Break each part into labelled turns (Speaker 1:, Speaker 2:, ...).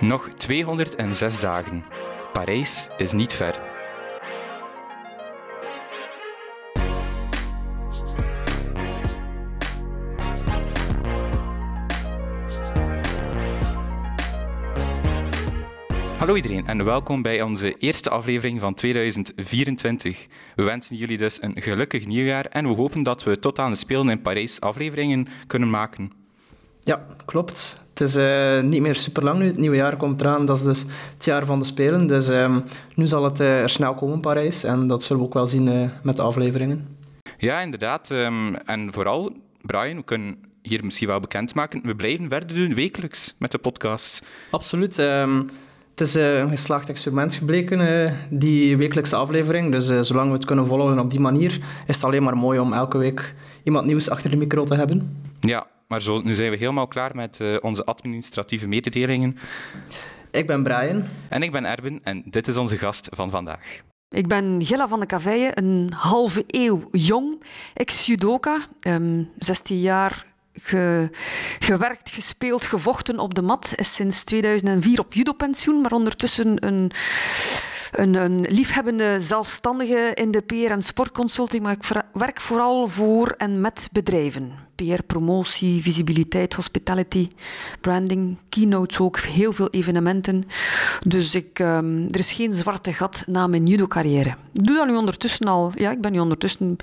Speaker 1: Nog 206 dagen. Parijs is niet ver. Hallo iedereen en welkom bij onze eerste aflevering van 2024. We wensen jullie dus een gelukkig nieuwjaar en we hopen dat we tot aan de Spelen in Parijs afleveringen kunnen maken.
Speaker 2: Ja, klopt. Het is uh, niet meer super lang nu. Het nieuwe jaar komt eraan. Dat is dus het jaar van de Spelen. Dus um, nu zal het uh, er snel komen, Parijs. En dat zullen we ook wel zien uh, met de afleveringen.
Speaker 1: Ja, inderdaad. Um, en vooral, Brian, we kunnen hier misschien wel bekendmaken. We blijven verder doen wekelijks met de podcast.
Speaker 2: Absoluut. Um, het is een geslaagd experiment gebleken, die wekelijkse aflevering. Dus zolang we het kunnen volgen op die manier, is het alleen maar mooi om elke week iemand nieuws achter de micro te hebben.
Speaker 1: Ja, maar zo, nu zijn we helemaal klaar met uh, onze administratieve mededelingen.
Speaker 2: Ik ben Brian.
Speaker 1: En ik ben Erben en dit is onze gast van vandaag.
Speaker 3: Ik ben Gilla van de Caveille, een halve eeuw jong, ex-judoka, um, 16 jaar ge, gewerkt, gespeeld, gevochten op de mat. Is sinds 2004 op judopensioen, maar ondertussen een, een, een liefhebbende zelfstandige in de PR- en sportconsulting. Maar ik werk vooral voor en met bedrijven. PR, promotie, visibiliteit, hospitality, branding, keynotes ook, heel veel evenementen. Dus ik, um, er is geen zwarte gat na mijn judo-carrière. Ik doe dat nu ondertussen al, ja, ik ben nu ondertussen,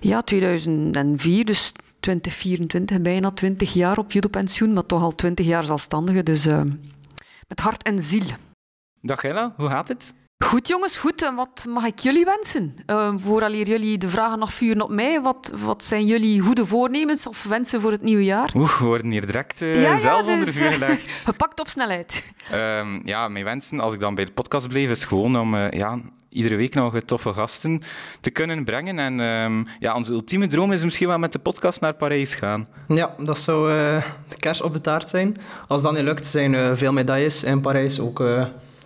Speaker 3: ja, 2004, dus 2024, bijna 20 jaar op judo-pensioen, maar toch al 20 jaar zelfstandige. Dus uh, met hart en ziel.
Speaker 1: Dag Hella, hoe gaat het?
Speaker 3: Goed jongens, goed. En wat mag ik jullie wensen? Uh, vooraleer jullie de vragen nog vuren op mij, wat, wat zijn jullie goede voornemens of wensen voor het nieuwe jaar?
Speaker 1: Oeh, we worden hier direct uh, ja, zelf ja, dus, onder vuur gelegd.
Speaker 3: gepakt op snelheid.
Speaker 1: Uh, ja, mijn wensen, als ik dan bij de podcast bleef, is gewoon om uh, ja, iedere week nog toffe gasten te kunnen brengen. En um, ja, onze ultieme droom is misschien wel met de podcast naar Parijs gaan.
Speaker 2: Ja, dat zou de kers op de taart zijn. Als dat niet lukt, zijn veel medailles in Parijs ook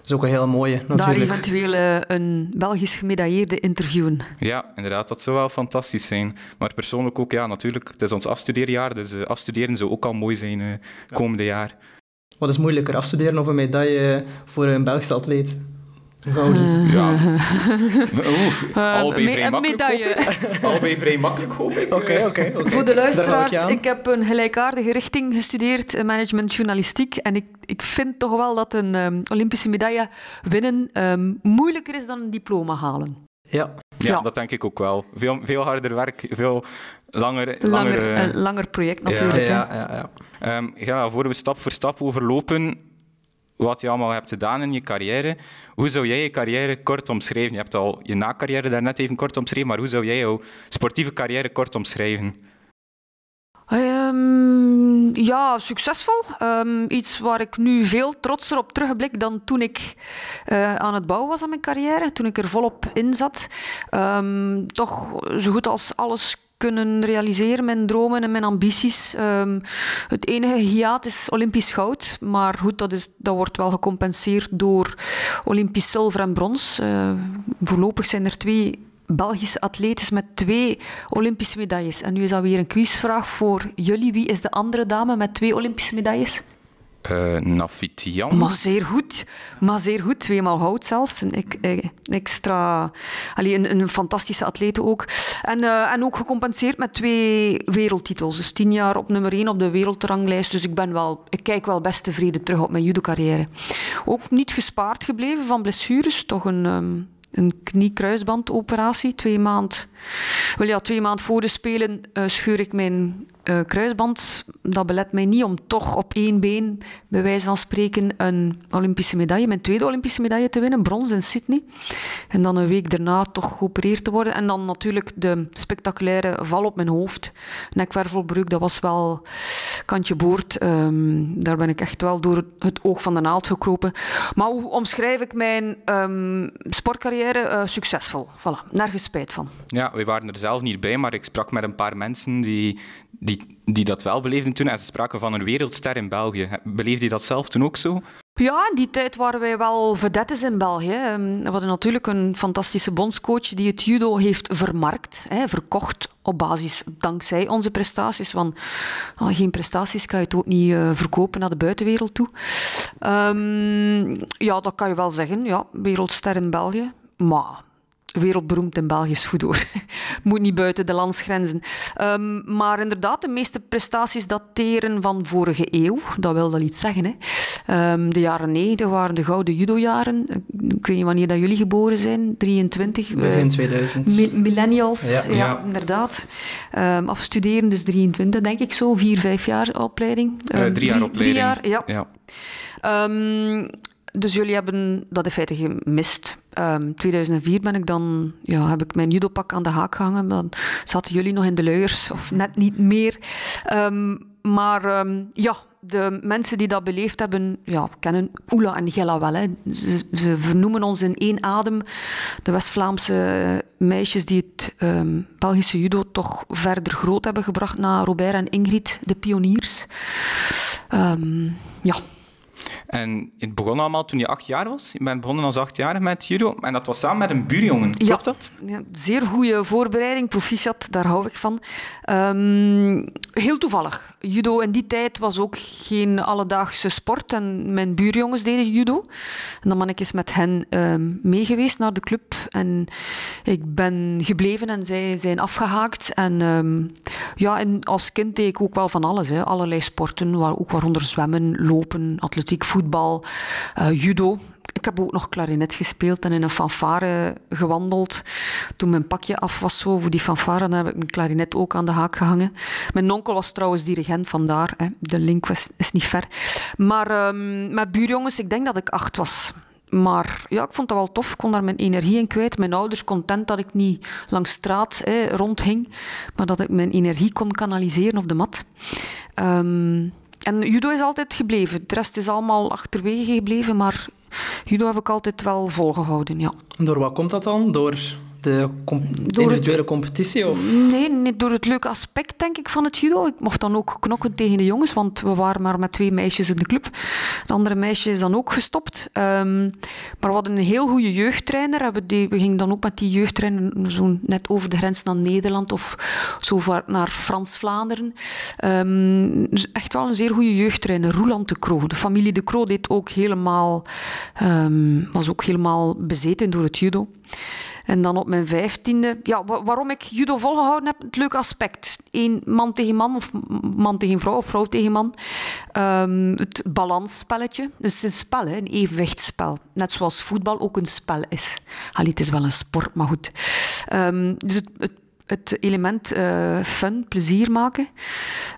Speaker 2: is ook een heel mooie, natuurlijk.
Speaker 3: Daar eventueel uh, een Belgisch gemedailleerde interviewen.
Speaker 1: Ja, inderdaad, dat zou wel fantastisch zijn. Maar persoonlijk ook, ja, natuurlijk, het is ons afstudeerjaar, dus uh, afstuderen zou ook al mooi zijn uh, komende jaar.
Speaker 2: Wat is moeilijker, afstuderen of een medaille voor een Belgische atleet?
Speaker 1: Gouden. Ja. Oeh, allebei vrij makkelijk, medaille. Allebei vrij makkelijk, hoop ik.
Speaker 2: Oké, oké.
Speaker 3: Voor de luisteraars, ik, ik, heb een gelijkaardige richting gestudeerd, management journalistiek. En ik, ik vind toch wel dat een um, Olympische medaille winnen um, moeilijker is dan een diploma halen.
Speaker 2: Ja.
Speaker 1: Ja, ja, dat denk ik ook wel. Veel, veel harder werk, veel langer...
Speaker 3: Langer, langer, uh, langer project natuurlijk.
Speaker 2: Ja, ja, ja.
Speaker 1: Um, ja, voor we stap voor stap overlopen, wat je allemaal hebt gedaan in je carrière. Hoe zou jij je carrière kort omschrijven? Je hebt al je na-carrière daarnet even kort omschreven, maar hoe zou jij jouw sportieve carrière kort omschrijven?
Speaker 3: Um, ja, succesvol. Um, iets waar ik nu veel trotser op terugblik dan toen ik uh, aan het bouwen was aan mijn carrière, toen ik er volop in zat. Um, toch zo goed als alles kunnen realiseren, mijn dromen en mijn ambities. Um, het enige hiaat is Olympisch goud, maar goed, dat, is, dat wordt wel gecompenseerd door Olympisch zilver en brons. Uh, voorlopig zijn er twee Belgische atletes met twee Olympische medailles. En nu is dat weer een quizvraag voor jullie. Wie is de andere dame met twee Olympische medailles?
Speaker 1: Uh, Nafitian.
Speaker 3: Maar zeer goed. Maar zeer goed. Tweemaal goud zelfs. Een extra... Allee, een, fantastische atlete ook. En, uh, en ook gecompenseerd met twee wereldtitels. Dus tien jaar op nummer één op de wereldranglijst. Dus ik, ben wel, ik kijk wel best tevreden terug op mijn judo-carrière. Ook niet gespaard gebleven van blessures. Toch een... Um, een knie-kruisbandoperatie. Twee maand, ja, twee maanden voor de Spelen uh, scheur ik mijn uh, kruisband. Dat belet mij niet om toch op één been, bij wijze van spreken, een Olympische medaille, mijn tweede Olympische medaille te winnen, brons in Sydney. En dan een week daarna toch geopereerd te worden. En dan natuurlijk de spectaculaire val op mijn hoofd. Nekwervelbreuk, dat was wel kantje boord. Um, daar ben ik echt wel door het oog van de naald gekropen. Maar hoe omschrijf ik mijn um, sportcarrière? Uh, succesvol. Voilà, nergens spijt van.
Speaker 1: Ja, we waren er zelf niet bij, maar ik sprak met een paar mensen die die, die dat wel beleefden toen. En ze spraken van een wereldster in België. Beleefde je dat zelf toen ook zo?
Speaker 3: Ja, in die tijd waren wij wel vedettes in België. Ehm, we hadden natuurlijk een fantastische bondscoach die het judo heeft vermarkt, hè, verkocht op basis dankzij onze prestaties. Want oh, geen prestaties kan je het ook niet uh, verkopen naar de buitenwereld toe. Um, ja, dat kan je wel zeggen. Ja, wereldster in België. Maar wereldberoemd in Belgisch voetbal. Moet niet buiten de landsgrenzen. Um, maar inderdaad, de meeste prestaties dateren van vorige eeuw. Dat wil wel iets zeggen. Hè. Um, de jaren 90 waren de gouden judo-jaren. Ik weet niet wanneer dat jullie geboren zijn. 23.
Speaker 2: Begin 2000.
Speaker 3: millennials, ja, ja, ja. inderdaad. Um, afstuderen, dus 23 denk ik zo. Vier, vijf jaar opleiding.
Speaker 1: Uh, drie jaar opleiding.
Speaker 3: Drie jaar, ja. ja. Dus jullie hebben dat in feite gemist. Um, ehm, 2004 ben ik dan, ja, heb ik mijn judopak aan de haak gehangen. Dan zaten jullie nog in de luiers, of net niet meer. Um, maar um, ja, de mensen die dat beleefd hebben, ja, kennen Oela en Gella wel. Hè. Ze, ze, vernoemen ons in één adem. De West-Vlaamse meisjes die het Belgische judo toch verder groot hebben gebracht na Robert en Ingrid, de pioniers. ja.
Speaker 1: En het begon allemaal toen je acht jaar was. Je bent begonnen als achtjarige met judo. En dat was samen met een buurjongen. Klopt dat?
Speaker 3: Ja, zeer goede voorbereiding. Proficiat, daar hou ik van. Um, heel toevallig. Judo in die tijd was ook geen alledaagse sport. En mijn buurjongens deden judo. En dan ben ik eens met hen um, meegeweest naar de club. En ik ben gebleven en zij zijn afgehaakt. En um, ja, en als kind deed ik ook wel van alles. Hè. Allerlei sporten, waar, ook waaronder zwemmen, lopen, atletiek, voetbal, uh, judo. Ik heb ook nog klarinet gespeeld en in een fanfare gewandeld. Toen mijn pakje af was zo voor die fanfare, dan heb ik mijn klarinet ook aan de haak gehangen. Mijn onkel was trouwens dirigent, vandaar. Hè. De link was, is niet ver. Maar um, met buurjongens, ik denk dat ik acht was. Maar ja, ik vond dat wel tof. Ik kon daar mijn energie in kwijt. Mijn ouders content dat ik niet langs straat rondhing, maar dat ik mijn energie kon kanaliseren op de mat. Um, en judo is altijd gebleven. De rest is allemaal achterwege gebleven, maar judo heb ik altijd wel volgehouden, ja.
Speaker 2: Door wat komt dat dan? Door de individuele competitie? Of?
Speaker 3: Nee, niet door het leuke aspect, denk ik, van het judo. Ik mocht dan ook knokken tegen de jongens, want we waren maar met twee meisjes in de club. De andere meisje is dan ook gestopt. Um, maar we hadden een heel goede jeugdtrainer. We, we gingen dan ook met die jeugdtrainer zo net over de grens naar Nederland of zo naar Frans-Vlaanderen. Um, dus echt wel een zeer goede jeugdtrainer, Roland de Croo. De familie de Croo deed ook helemaal, um, was ook helemaal bezeten door het judo. En dan op mijn vijftiende... Ja, waarom ik judo volgehouden heb, het leuke aspect. Eén man tegen man, of man tegen vrouw, of vrouw tegen man. Um, het balansspelletje. Dus het is een spel, hè, een evenwichtsspel. Net zoals voetbal ook een spel is. Allee, het is wel een sport, maar goed. Um, dus het, het element uh, fun, plezier maken.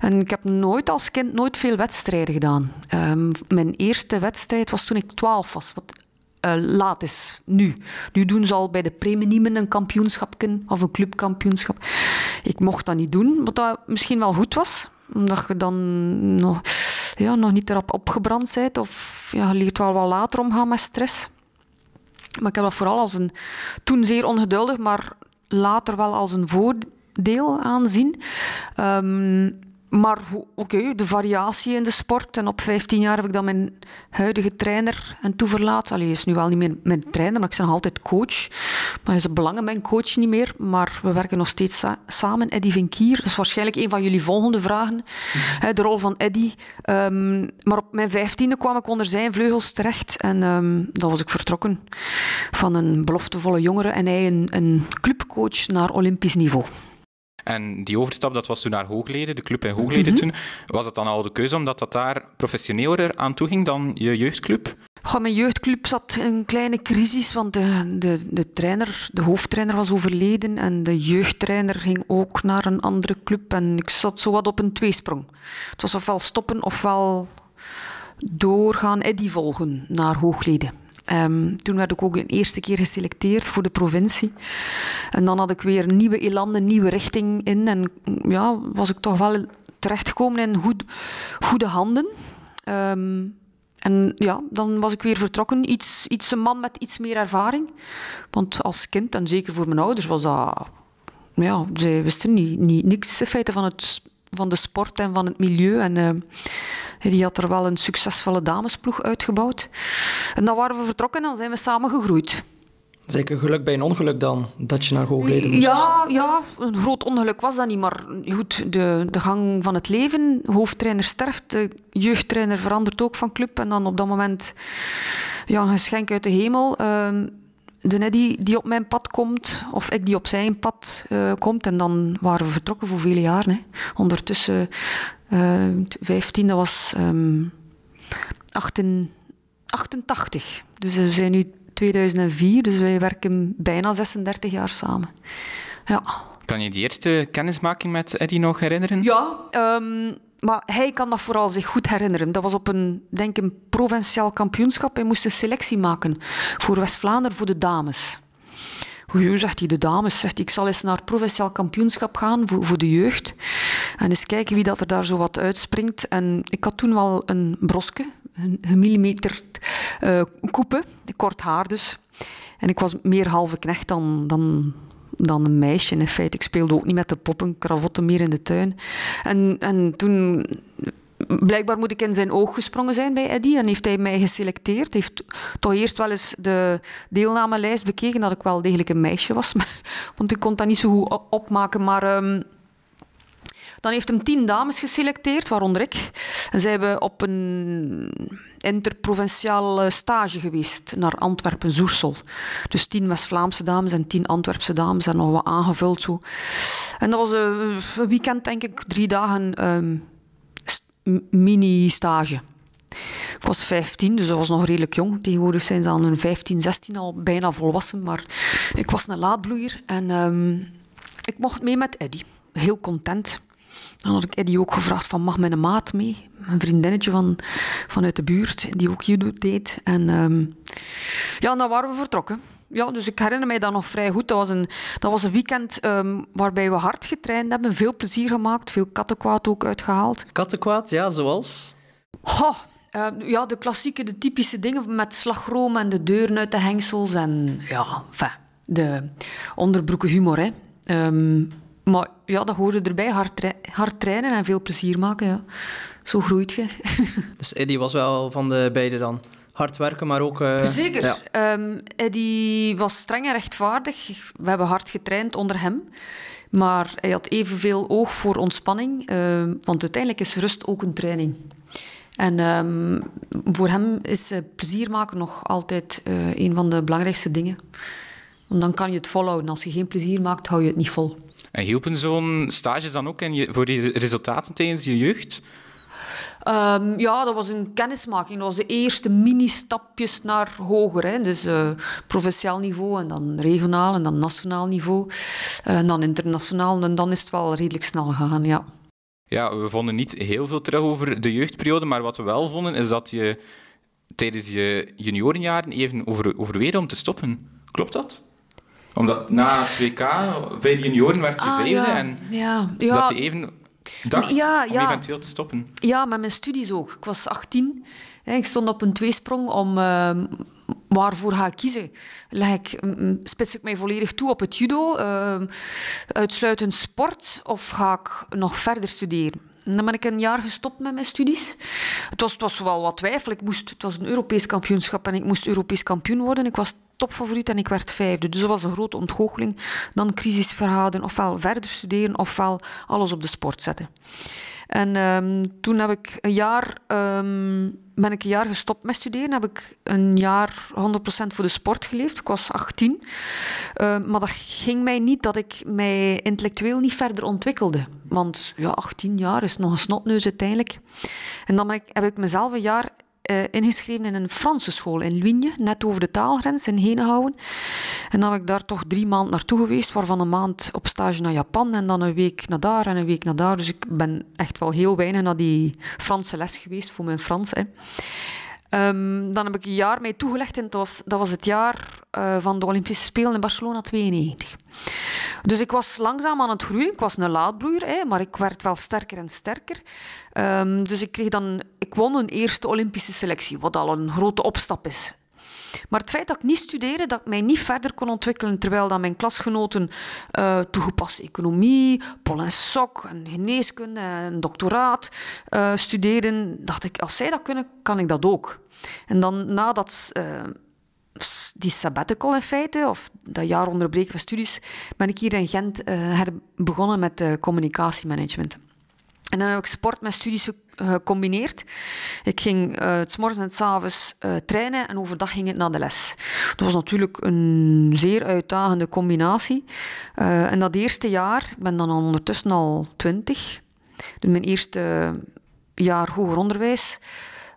Speaker 3: En ik heb nooit als kind nooit veel wedstrijden gedaan. Um, mijn eerste wedstrijd was toen ik twaalf was, wat uh, laat is nu. Nu doen ze al bij de preminiemen een kampioenschap of een clubkampioenschap. Ik mocht dat niet doen, wat dat misschien wel goed was, omdat je dan nog, ja, nog niet erop opgebrand bent of ja, je leert wel wat later omgaan met stress. Maar ik heb dat vooral als een, toen zeer ongeduldig, maar later wel als een voordeel aanzien. Um, maar oké, de variatie in de sport. En op 15 jaar heb ik dan mijn huidige trainer en toeverlaat. Allee, hij is nu wel niet meer mijn trainer, maar ik ben nog altijd coach. Maar hij is belangen mijn coach niet meer. Maar we werken nog steeds samen. Eddie Vinkier, dat is waarschijnlijk een van jullie volgende vragen. Mhm. De rol van Eddie. Um, maar op mijn vijftiende kwam ik onder zijn vleugels terecht. En um, dan was ik vertrokken van een beloftevolle jongere en hij een, een clubcoach naar Olympisch niveau.
Speaker 1: En die overstap, dat was toen naar Hoogleden, de club in Hoogleden mm toen. Was het dan al de keuze omdat dat daar professioneler aan toe ging dan je jeugdclub?
Speaker 3: Goh, mijn jeugdclub zat in een kleine crisis, want de, de, de trainer, de hoofdtrainer was overleden en de jeugdtrainer ging ook naar een andere club en ik zat zo wat op een tweesprong. Het was ofwel stoppen ofwel doorgaan Eddy volgen naar Hoogleden. Um, toen werd ik ook een eerste keer geselecteerd voor de provincie. En dan had ik weer nieuwe elan, een nieuwe richting in. En ja, was ik toch wel terechtgekomen in goed, goede handen. Um, en ja, dan was ik weer vertrokken. Iets, iets een man met iets meer ervaring. Want als kind, en zeker voor mijn ouders, was dat... Ja, zij wisten niet, niks in feite van, het, van de sport en van het milieu. En uh, Die had er wel een succesvolle damesploeg uitgebouwd. En dan waren we vertrokken en dan zijn we samen gegroeid.
Speaker 2: Zeker geluk bij een ongeluk dan, dat je naar Googleden moest.
Speaker 3: Ja, ja, een groot ongeluk was dat niet, maar goed, de, de gang van het leven. Hoofdtrainer sterft, de jeugdtrainer verandert ook van club. En dan op dat moment ja, een geschenk uit de hemel. Uh, de Neddy die op mijn pad komt, of ik die op zijn pad uh, komt. En dan waren we vertrokken voor vele jaren. Hè. Ondertussen 15, dat was um, 18, 88. Dus we zijn nu 2004, dus wij werken bijna 36 jaar samen. Ja.
Speaker 1: Kan je die eerste kennismaking met Eddie nog herinneren?
Speaker 3: Ja, um, maar hij kan dat vooral zich goed herinneren. Dat was op een, denk een provinciaal kampioenschap. Hij moest een selectie maken voor West-Vlaanderen voor de dames. Hoe zegt hij, de dames, zegt hij, ik zal eens naar provinciaal kampioenschap gaan voor, de jeugd. En eens kijken wie dat er daar zo wat uitspringt. En ik had toen wel een broske, een gemillimeterd uh, koepe, kort haar dus. En ik was meer halve knecht dan, dan, dan een meisje in feite. Ik speelde ook niet met de poppen, kravotten meer in de tuin. En, en toen blijkbaar moet ik in zijn oog gesprongen zijn bij Eddy en heeft hij mij geselecteerd. Heeft toch eerst wel eens de deelnamelijst bekeken dat ik wel degelijk een meisje was, want ik kon dat niet zo goed opmaken. Maar um, dan heeft hem tien dames geselecteerd, waaronder ik. En zij hebben op een interprovinciale stage geweest naar Antwerpen-Zoersel. Dus tien West-Vlaamse dames en tien Antwerpse dames en nog wat aangevuld zo. En dat was een weekend, denk ik, drie dagen um, mini-stage. Ik was 15, dus dat was nog redelijk jong. Tegenwoordig zijn ze aan hun 15, 16 al bijna volwassen. Maar ik was een laadbloeier en um, ik mocht mee met Eddy. Heel content. Dan had ik Eddie ook gevraagd van mag mijn maat mee? Een vriendinnetje van, vanuit de buurt, die ook judo deed. En um, ja, dan waren we vertrokken. Ja, dus ik herinner mij dat nog vrij goed. Dat was een, dat was een weekend um, waarbij we hard getraind hebben, veel plezier gemaakt, veel kattenkwaad ook uitgehaald.
Speaker 2: Kattenkwaad, ja, zoals?
Speaker 3: Oh, uh, ja, de klassieke, de typische dingen met slagroom en de deuren uit de hengsels en ja, enfin, de onderbroeken humor. Hè. Um, maar ja, dat hoorde erbij. Hard, hard trainen en veel plezier maken. Ja. Zo groeit je.
Speaker 2: dus Eddie was wel van de beide dan? Hard werken, maar ook... Uh,
Speaker 3: Zeker. Ja. Um, Eddie was streng en rechtvaardig. We hebben hard getraind onder hem. Maar hij had evenveel oog voor ontspanning. Uh, want uiteindelijk is rust ook een training. En um, voor hem is uh, plezier maken nog altijd uh, een van de belangrijkste dingen. Want dan kan je het volhouden. Als je geen plezier maakt, hou je het niet vol.
Speaker 1: En hielpen zo'n stages dan ook in je, voor die resultaten tijdens je jeugd?
Speaker 3: Um, ja, dat was een kennismaking. Dat was de eerste mini-stapjes naar hoger. Hè. Dus uh, provinciaal niveau en dan regionaal en dan nationaal niveau. Uh, en dan internationaal. En dan is het wel redelijk snel gegaan, ja.
Speaker 1: Ja, we vonden niet heel veel terug over de jeugdperiode. Maar wat we wel vonden, is dat je tijdens je juniorenjaren even over, overweerde om te stoppen. Klopt dat? Omdat na het WK bij de junioren werd je ah, vijfde
Speaker 3: ja.
Speaker 1: en
Speaker 3: ja. Ja.
Speaker 1: dat je even dacht ja, om eventueel te stoppen.
Speaker 3: Ja, met mijn studies ook. Ik was 18. Ik stond op een tweesprong om... Uh, waarvoor ga ik kiezen? Leg ik, spits ik mij volledig toe op het judo, uh, uitsluitend sport, of ga ik nog verder studeren? En dan ben ik een jaar gestopt met mijn studies. Het was, het was wel wat twijfel. Ik moest, het was een Europees kampioenschap en ik moest Europees kampioen worden. Ik was topfavoriet en ik werd vijfde. Dus dat was een grote ontgoocheling. Dan crisis verhouden, ofwel verder studeren, ofwel alles op de sport zetten. En um, toen heb ik een jaar, um, ben ik een jaar gestopt met studeren. Heb ik een jaar 100% voor de sport geleefd. Ik was 18. Uh, maar dat ging mij niet dat ik mij intellectueel niet verder ontwikkelde. Want ja, 18 jaar is nog een snotneus uiteindelijk. En dan ik, heb ik mezelf een jaar uh, ingeschreven in een Franse school in Luigne, net over de taalgrens in Henenhouden. En dan ben ik daar toch drie maanden naartoe geweest, waarvan een maand op stage naar Japan en dan een week naar daar en een week naar daar. Dus ik ben echt wel heel weinig naar die Franse les geweest voor mijn Frans. Hè. Um, dan heb ik een jaar mee toegelegd en dat was, dat was het jaar uh, van de Olympische Spelen in Barcelona 92. Dus ik was langzaam aan het groeien. Ik was een laadbloeier, hè, maar ik werd wel sterker en sterker. Um, dus ik kreeg dan... Ik won een eerste Olympische selectie, wat al een grote opstap is. Maar het feit dat ik niet studeerde, dat ik mij niet verder kon ontwikkelen, terwijl dat mijn klasgenoten uh, toegepaste economie, pol en sok, en geneeskunde en doctoraat uh, studeerden, dacht ik, als zij dat kunnen, kan ik dat ook. En dan nadat uh, die sabbatical in feite, of dat jaar onderbreken van studies, ben ik hier in Gent begonnen met communicatiemanagement. En dan heb ik sport met studies gecombineerd. Ik ging uh, het morgens en s avonds uh, trainen en overdag ging ik naar de les. Dat was natuurlijk een zeer uitdagende combinatie. Uh, en dat eerste jaar, ik ben dan ondertussen al twintig, dus mijn eerste jaar hoger onderwijs.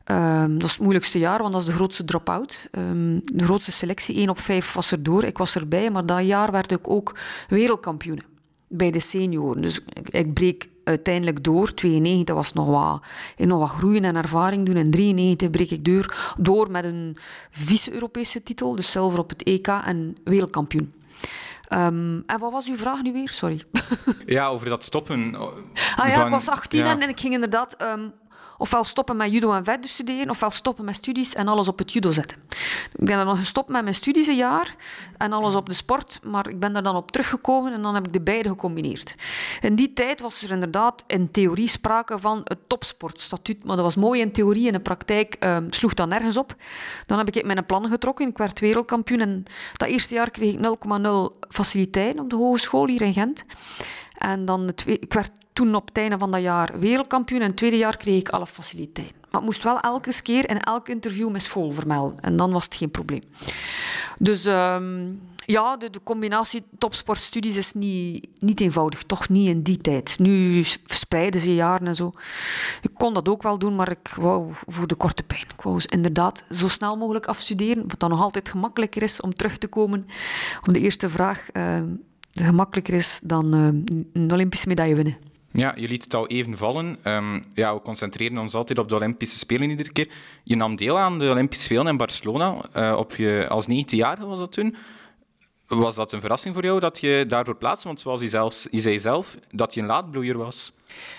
Speaker 3: Um, dat is het moeilijkste jaar, want dat is de grootste drop-out. Um, de grootste selectie, 1 op 5 was er door. Ik was erbij, maar dat jaar werd ik ook wereldkampioen bij de senioren. Dus ik, breek uiteindelijk door. 92 was nog wat, nog wat groeien en ervaring doen. En 93 breek ik door, door met een vice-Europese titel, dus zilver op het EK en wereldkampioen. Um, en wat was uw vraag nu weer? Sorry.
Speaker 1: Ja, over dat stoppen.
Speaker 3: Ah ja, ik was 18 en, en, ik ging inderdaad um, ofwel stoppen met judo en verder studeren, ofwel stoppen met studies en alles op het judo zetten. Ik ben dan nog gestopt met mijn studies een jaar en alles op de sport, maar ik ben daar dan op teruggekomen en dan heb ik de beide gecombineerd. In die tijd was er inderdaad in theorie sprake van het topsportstatuut, maar dat was mooi in theorie. In de praktijk um, sloeg dat nergens op. Dan heb ik mijn plan getrokken, ik werd wereldkampioen en dat eerste jaar kreeg ik 0,0 faciliteiten op de hogeschool hier in Gent. En dan het, ik werd toen op het einde van dat jaar wereldkampioen. En het tweede jaar kreeg ik alle faciliteiten. Maar ik moest wel elke keer in elk interview mijn school vermelden. En dan was het geen probleem. Dus um, ja, de, combinatie topsportstudies is niet, niet eenvoudig. Toch niet in die tijd. Nu verspreiden ze jaren en zo. Ik kon dat ook wel doen, maar ik wou voor de korte pijn. Ik wou inderdaad zo snel mogelijk afstuderen. Wat dan nog altijd gemakkelijker is om terug te komen op de eerste vraag. Uh, gemakkelijker is dan uh, een Olympische medaille winnen.
Speaker 1: Ja, je liet het al even vallen. Um, ja, we concentreren ons altijd op de Olympische Spelen iedere keer. Je nam deel aan de Olympische Spelen in Barcelona uh, op je, als 19-jarige was dat toen. Was dat een verrassing voor jou dat je daarvoor plaatste? Want zoals je, zelfs, je zei zelf, dat je een laadbloeier was.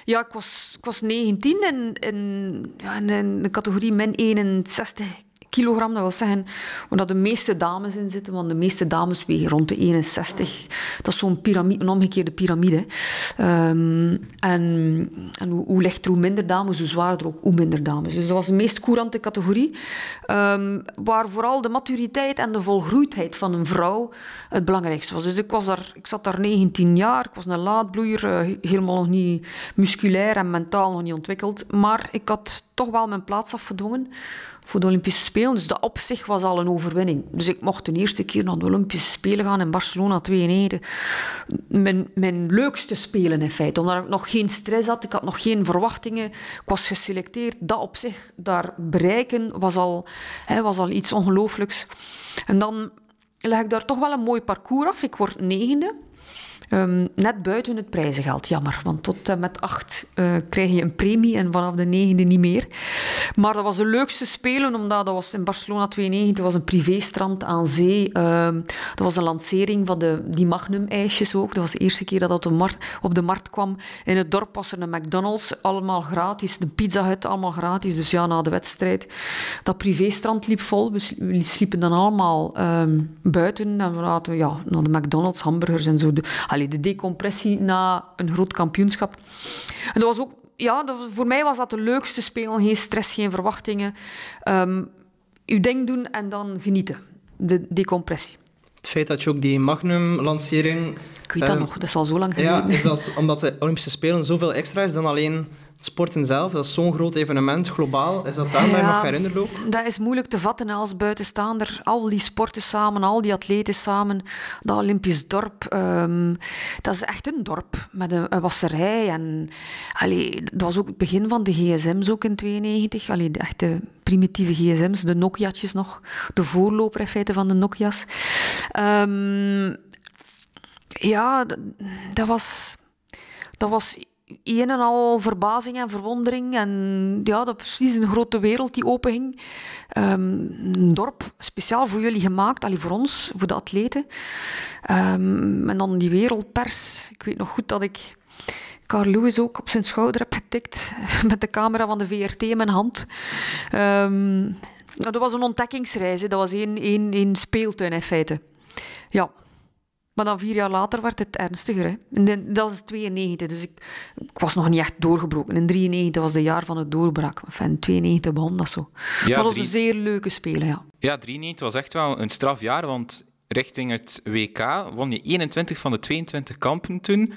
Speaker 3: Ja, ik was, ik was 19 en in, ja, in de categorie min 61 kilogram. Dat wil zeggen waar de meeste dames in zitten, want de meeste dames wegen rond de 61. Dat is zo'n piramide, een omgekeerde piramide. Um, en en hoe, hoe lichter, hoe minder dames, hoe zwaarder ook, hoe minder dames. Dus dat was de meest courante categorie, um, waar vooral de maturiteit en de volgroeidheid van een vrouw het belangrijkste was. Dus ik, was daar, ik zat daar 19 jaar, ik was een laadbloeier, uh, helemaal nog niet musculair en mentaal nog niet ontwikkeld. Maar ik had toch wel mijn plaats afgedwongen voor de Olympische Spelen. Dus dat op zich was al een overwinning. Dus ik mocht de eerste keer naar de Olympische Spelen gaan in Barcelona 92. Mijn, mijn leukste spelen in feite. Omdat ik nog geen stress had, ik had nog geen verwachtingen. Ik was geselecteerd. Dat op zich, daar bereiken, was al, hè, was al iets ongelooflijks. En dan leg ik daar toch wel een mooi parcours af. Ik word negende. Um, net buiten het prijzengeld, jammer. Want tot uh, met acht uh, krijg je een premie en vanaf de negende niet meer. Maar dat was de leukste spelen, omdat dat was in Barcelona 92, dat was een privéstrand aan zee. Uh, dat was een lancering van de, die Magnum-ijsjes ook. Dat was de eerste keer dat dat op de, markt, op de markt kwam. In het dorp was er een McDonald's, allemaal gratis. De Pizza Hut, allemaal gratis. Dus ja, na de wedstrijd. Dat privéstrand liep vol. We sliepen dan allemaal um, buiten en we laten ja, naar de McDonald's, hamburgers en zo. De decompressie na een groot kampioenschap. En dat was ook, ja, dat, voor mij was dat de leukste spelen. Geen stress, geen verwachtingen. Um, uw ding doen en dan genieten. De decompressie.
Speaker 2: Het feit dat je ook die Magnum-lancering...
Speaker 3: Ik weet dat um, nog, dat is al zo lang geleden.
Speaker 2: Ja, is dat omdat de Olympische Spelen zoveel extra is dan alleen sporten zelf, dat is zo'n groot evenement, globaal. Is dat daar ja, mag herinneren ook?
Speaker 3: Dat is moeilijk te vatten als buitenstaander. Al die sporten samen, al die atleten samen. Dat Olympisch dorp, um, dat is echt een dorp met een, een wasserij. En, allee, dat was ook het begin van de gsm's ook in 92. Allee, de echte primitieve gsm's, de Nokia'tjes nog. De voorloper in feite van de Nokia's. Um, ja, dat, dat was... Dat was een en al verbazing en verwondering. En ja, dat is een grote wereld die openging. Um, een dorp speciaal voor jullie gemaakt, allee, voor ons, voor de atleten. Um, en dan die wereldpers. Ik weet nog goed dat ik Carl Lewis ook op zijn schouder heb getikt met de camera van de VRT in mijn hand. Um, Nou, dat was een ontdekkingsreis. Dat was één, één, één speeltuin in feite. Ja. Maar dan vier jaar later werd het ernstiger. Hè. dat was 92, dus ik, ik, was nog niet echt doorgebroken. In 93 was het jaar van het doorbraak. in 92 begon dat zo. Ja, maar dat was een zeer leuke spelen, ja.
Speaker 1: Ja, 93 was echt wel een strafjaar, want richting het WK won je 21 van de 22 kampen toen.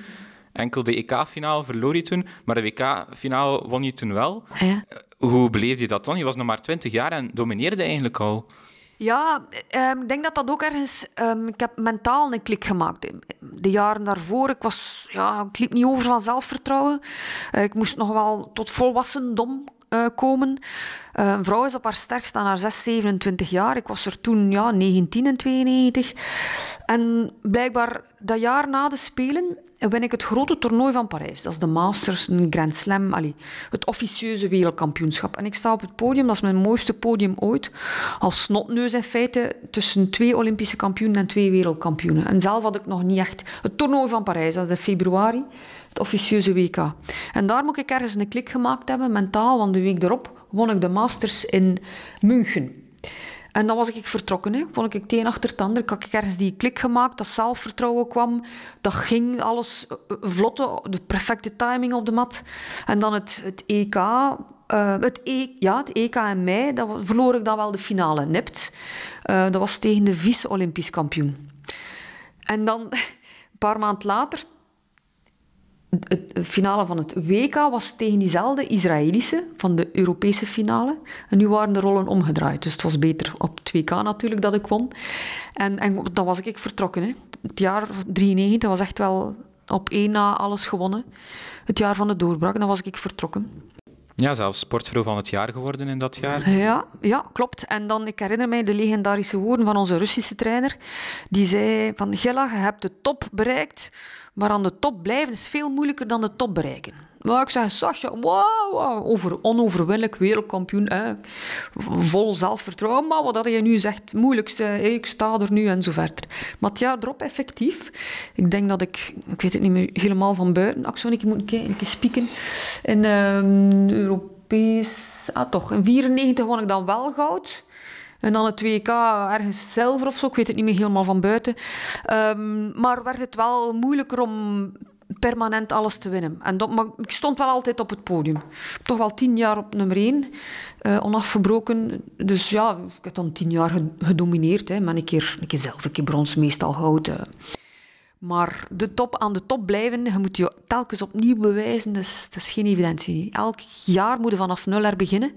Speaker 1: Enkel de EK-finale verloor je toen, maar de WK-finale won je toen wel. Ja. Hoe beleefde je dat dan? Je was nog maar 20 jaar en domineerde eigenlijk al.
Speaker 3: Ja, ehm, ik denk dat dat ook ergens... Um, ik heb mentaal een klik gemaakt. De jaren daarvoor, ik, was, ja, ik liep niet over van zelfvertrouwen. Uh, ik moest nog wel tot volwassen dom uh, komen. Uh, een vrouw is op haar sterkst aan haar 6, 27 jaar. Ik was er toen ja, 19 en 92. En blijkbaar dat jaar na de Spelen win ik het grote toernooi van Parijs. Dat is de Masters, een Grand Slam, het officieuze wereldkampioenschap. En ik sta op het podium, dat is mijn mooiste podium ooit, als snotneus in feite tussen twee Olympische kampioenen en twee wereldkampioenen. En zelf had ik nog niet echt het toernooi van Parijs, dat is in februari, het officieuze WK. En daar moet ik ergens een klik gemaakt hebben, mentaal, want de week erop won ik de Masters in München. En dan was ik vertrokken. Hè. Vond ik het een achter het ander. Ik had ergens die klik gemaakt, dat zelfvertrouwen kwam. Dat ging alles eh, vlotte, de perfecte timing op de mat. En dan het, het EK. Eh, het, e, ja, het EK in mei, dat verloor ik dan wel de finale nipt. Uh, dat was tegen de vice-Olympisch kampioen. En dan, een paar maanden later, het finale van het WK was tegen diezelfde Israëlische van de Europese finale. En nu waren de rollen omgedraaid. Dus het was beter op het WK natuurlijk dat ik won. En, en dan was ik vertrokken. Hè. Het jaar 93 was echt wel op één na alles gewonnen. Het jaar van de doorbraak, dan was ik vertrokken.
Speaker 1: Ja, zelfs sportvrouw van het jaar geworden in dat jaar.
Speaker 3: Ja, ja, klopt. En dan, ik herinner mij de legendarische woorden van onze Russische trainer. Die zei van, Gilla, je hebt de top bereikt, maar aan de top blijven is veel moeilijker dan de top bereiken. Maar ik zeg, Sascha, wow, over, onoverwinnelijk wereldkampioen, hè. vol zelfvertrouwen. Maar wat je nu zegt, het moeilijkste, ik sta er nu en zo verder. Maar het jaar erop, effectief. Ik denk dat ik, ik weet het niet meer helemaal van buiten, ik zou een keer een keer spieken. In uh, Europees, ah toch, in 94 won ik dan wel goud. En dan het WK ergens zilver of zo, ik weet het niet meer helemaal van buiten. Um, maar werd het wel moeilijker om permanent alles te winnen. En dat, maar ik stond wel altijd op het podium. Toch wel tien jaar op nummer één, uh, onafgebroken. Dus ja, ik heb dan tien jaar gedomineerd. Hè. Maar een keer, een keer zelf, een keer brons, meestal goud. Maar de top, aan de top blijven, je moet je telkens opnieuw bewijzen, dat is, geen evidentie. Elk jaar moet je vanaf nul er beginnen.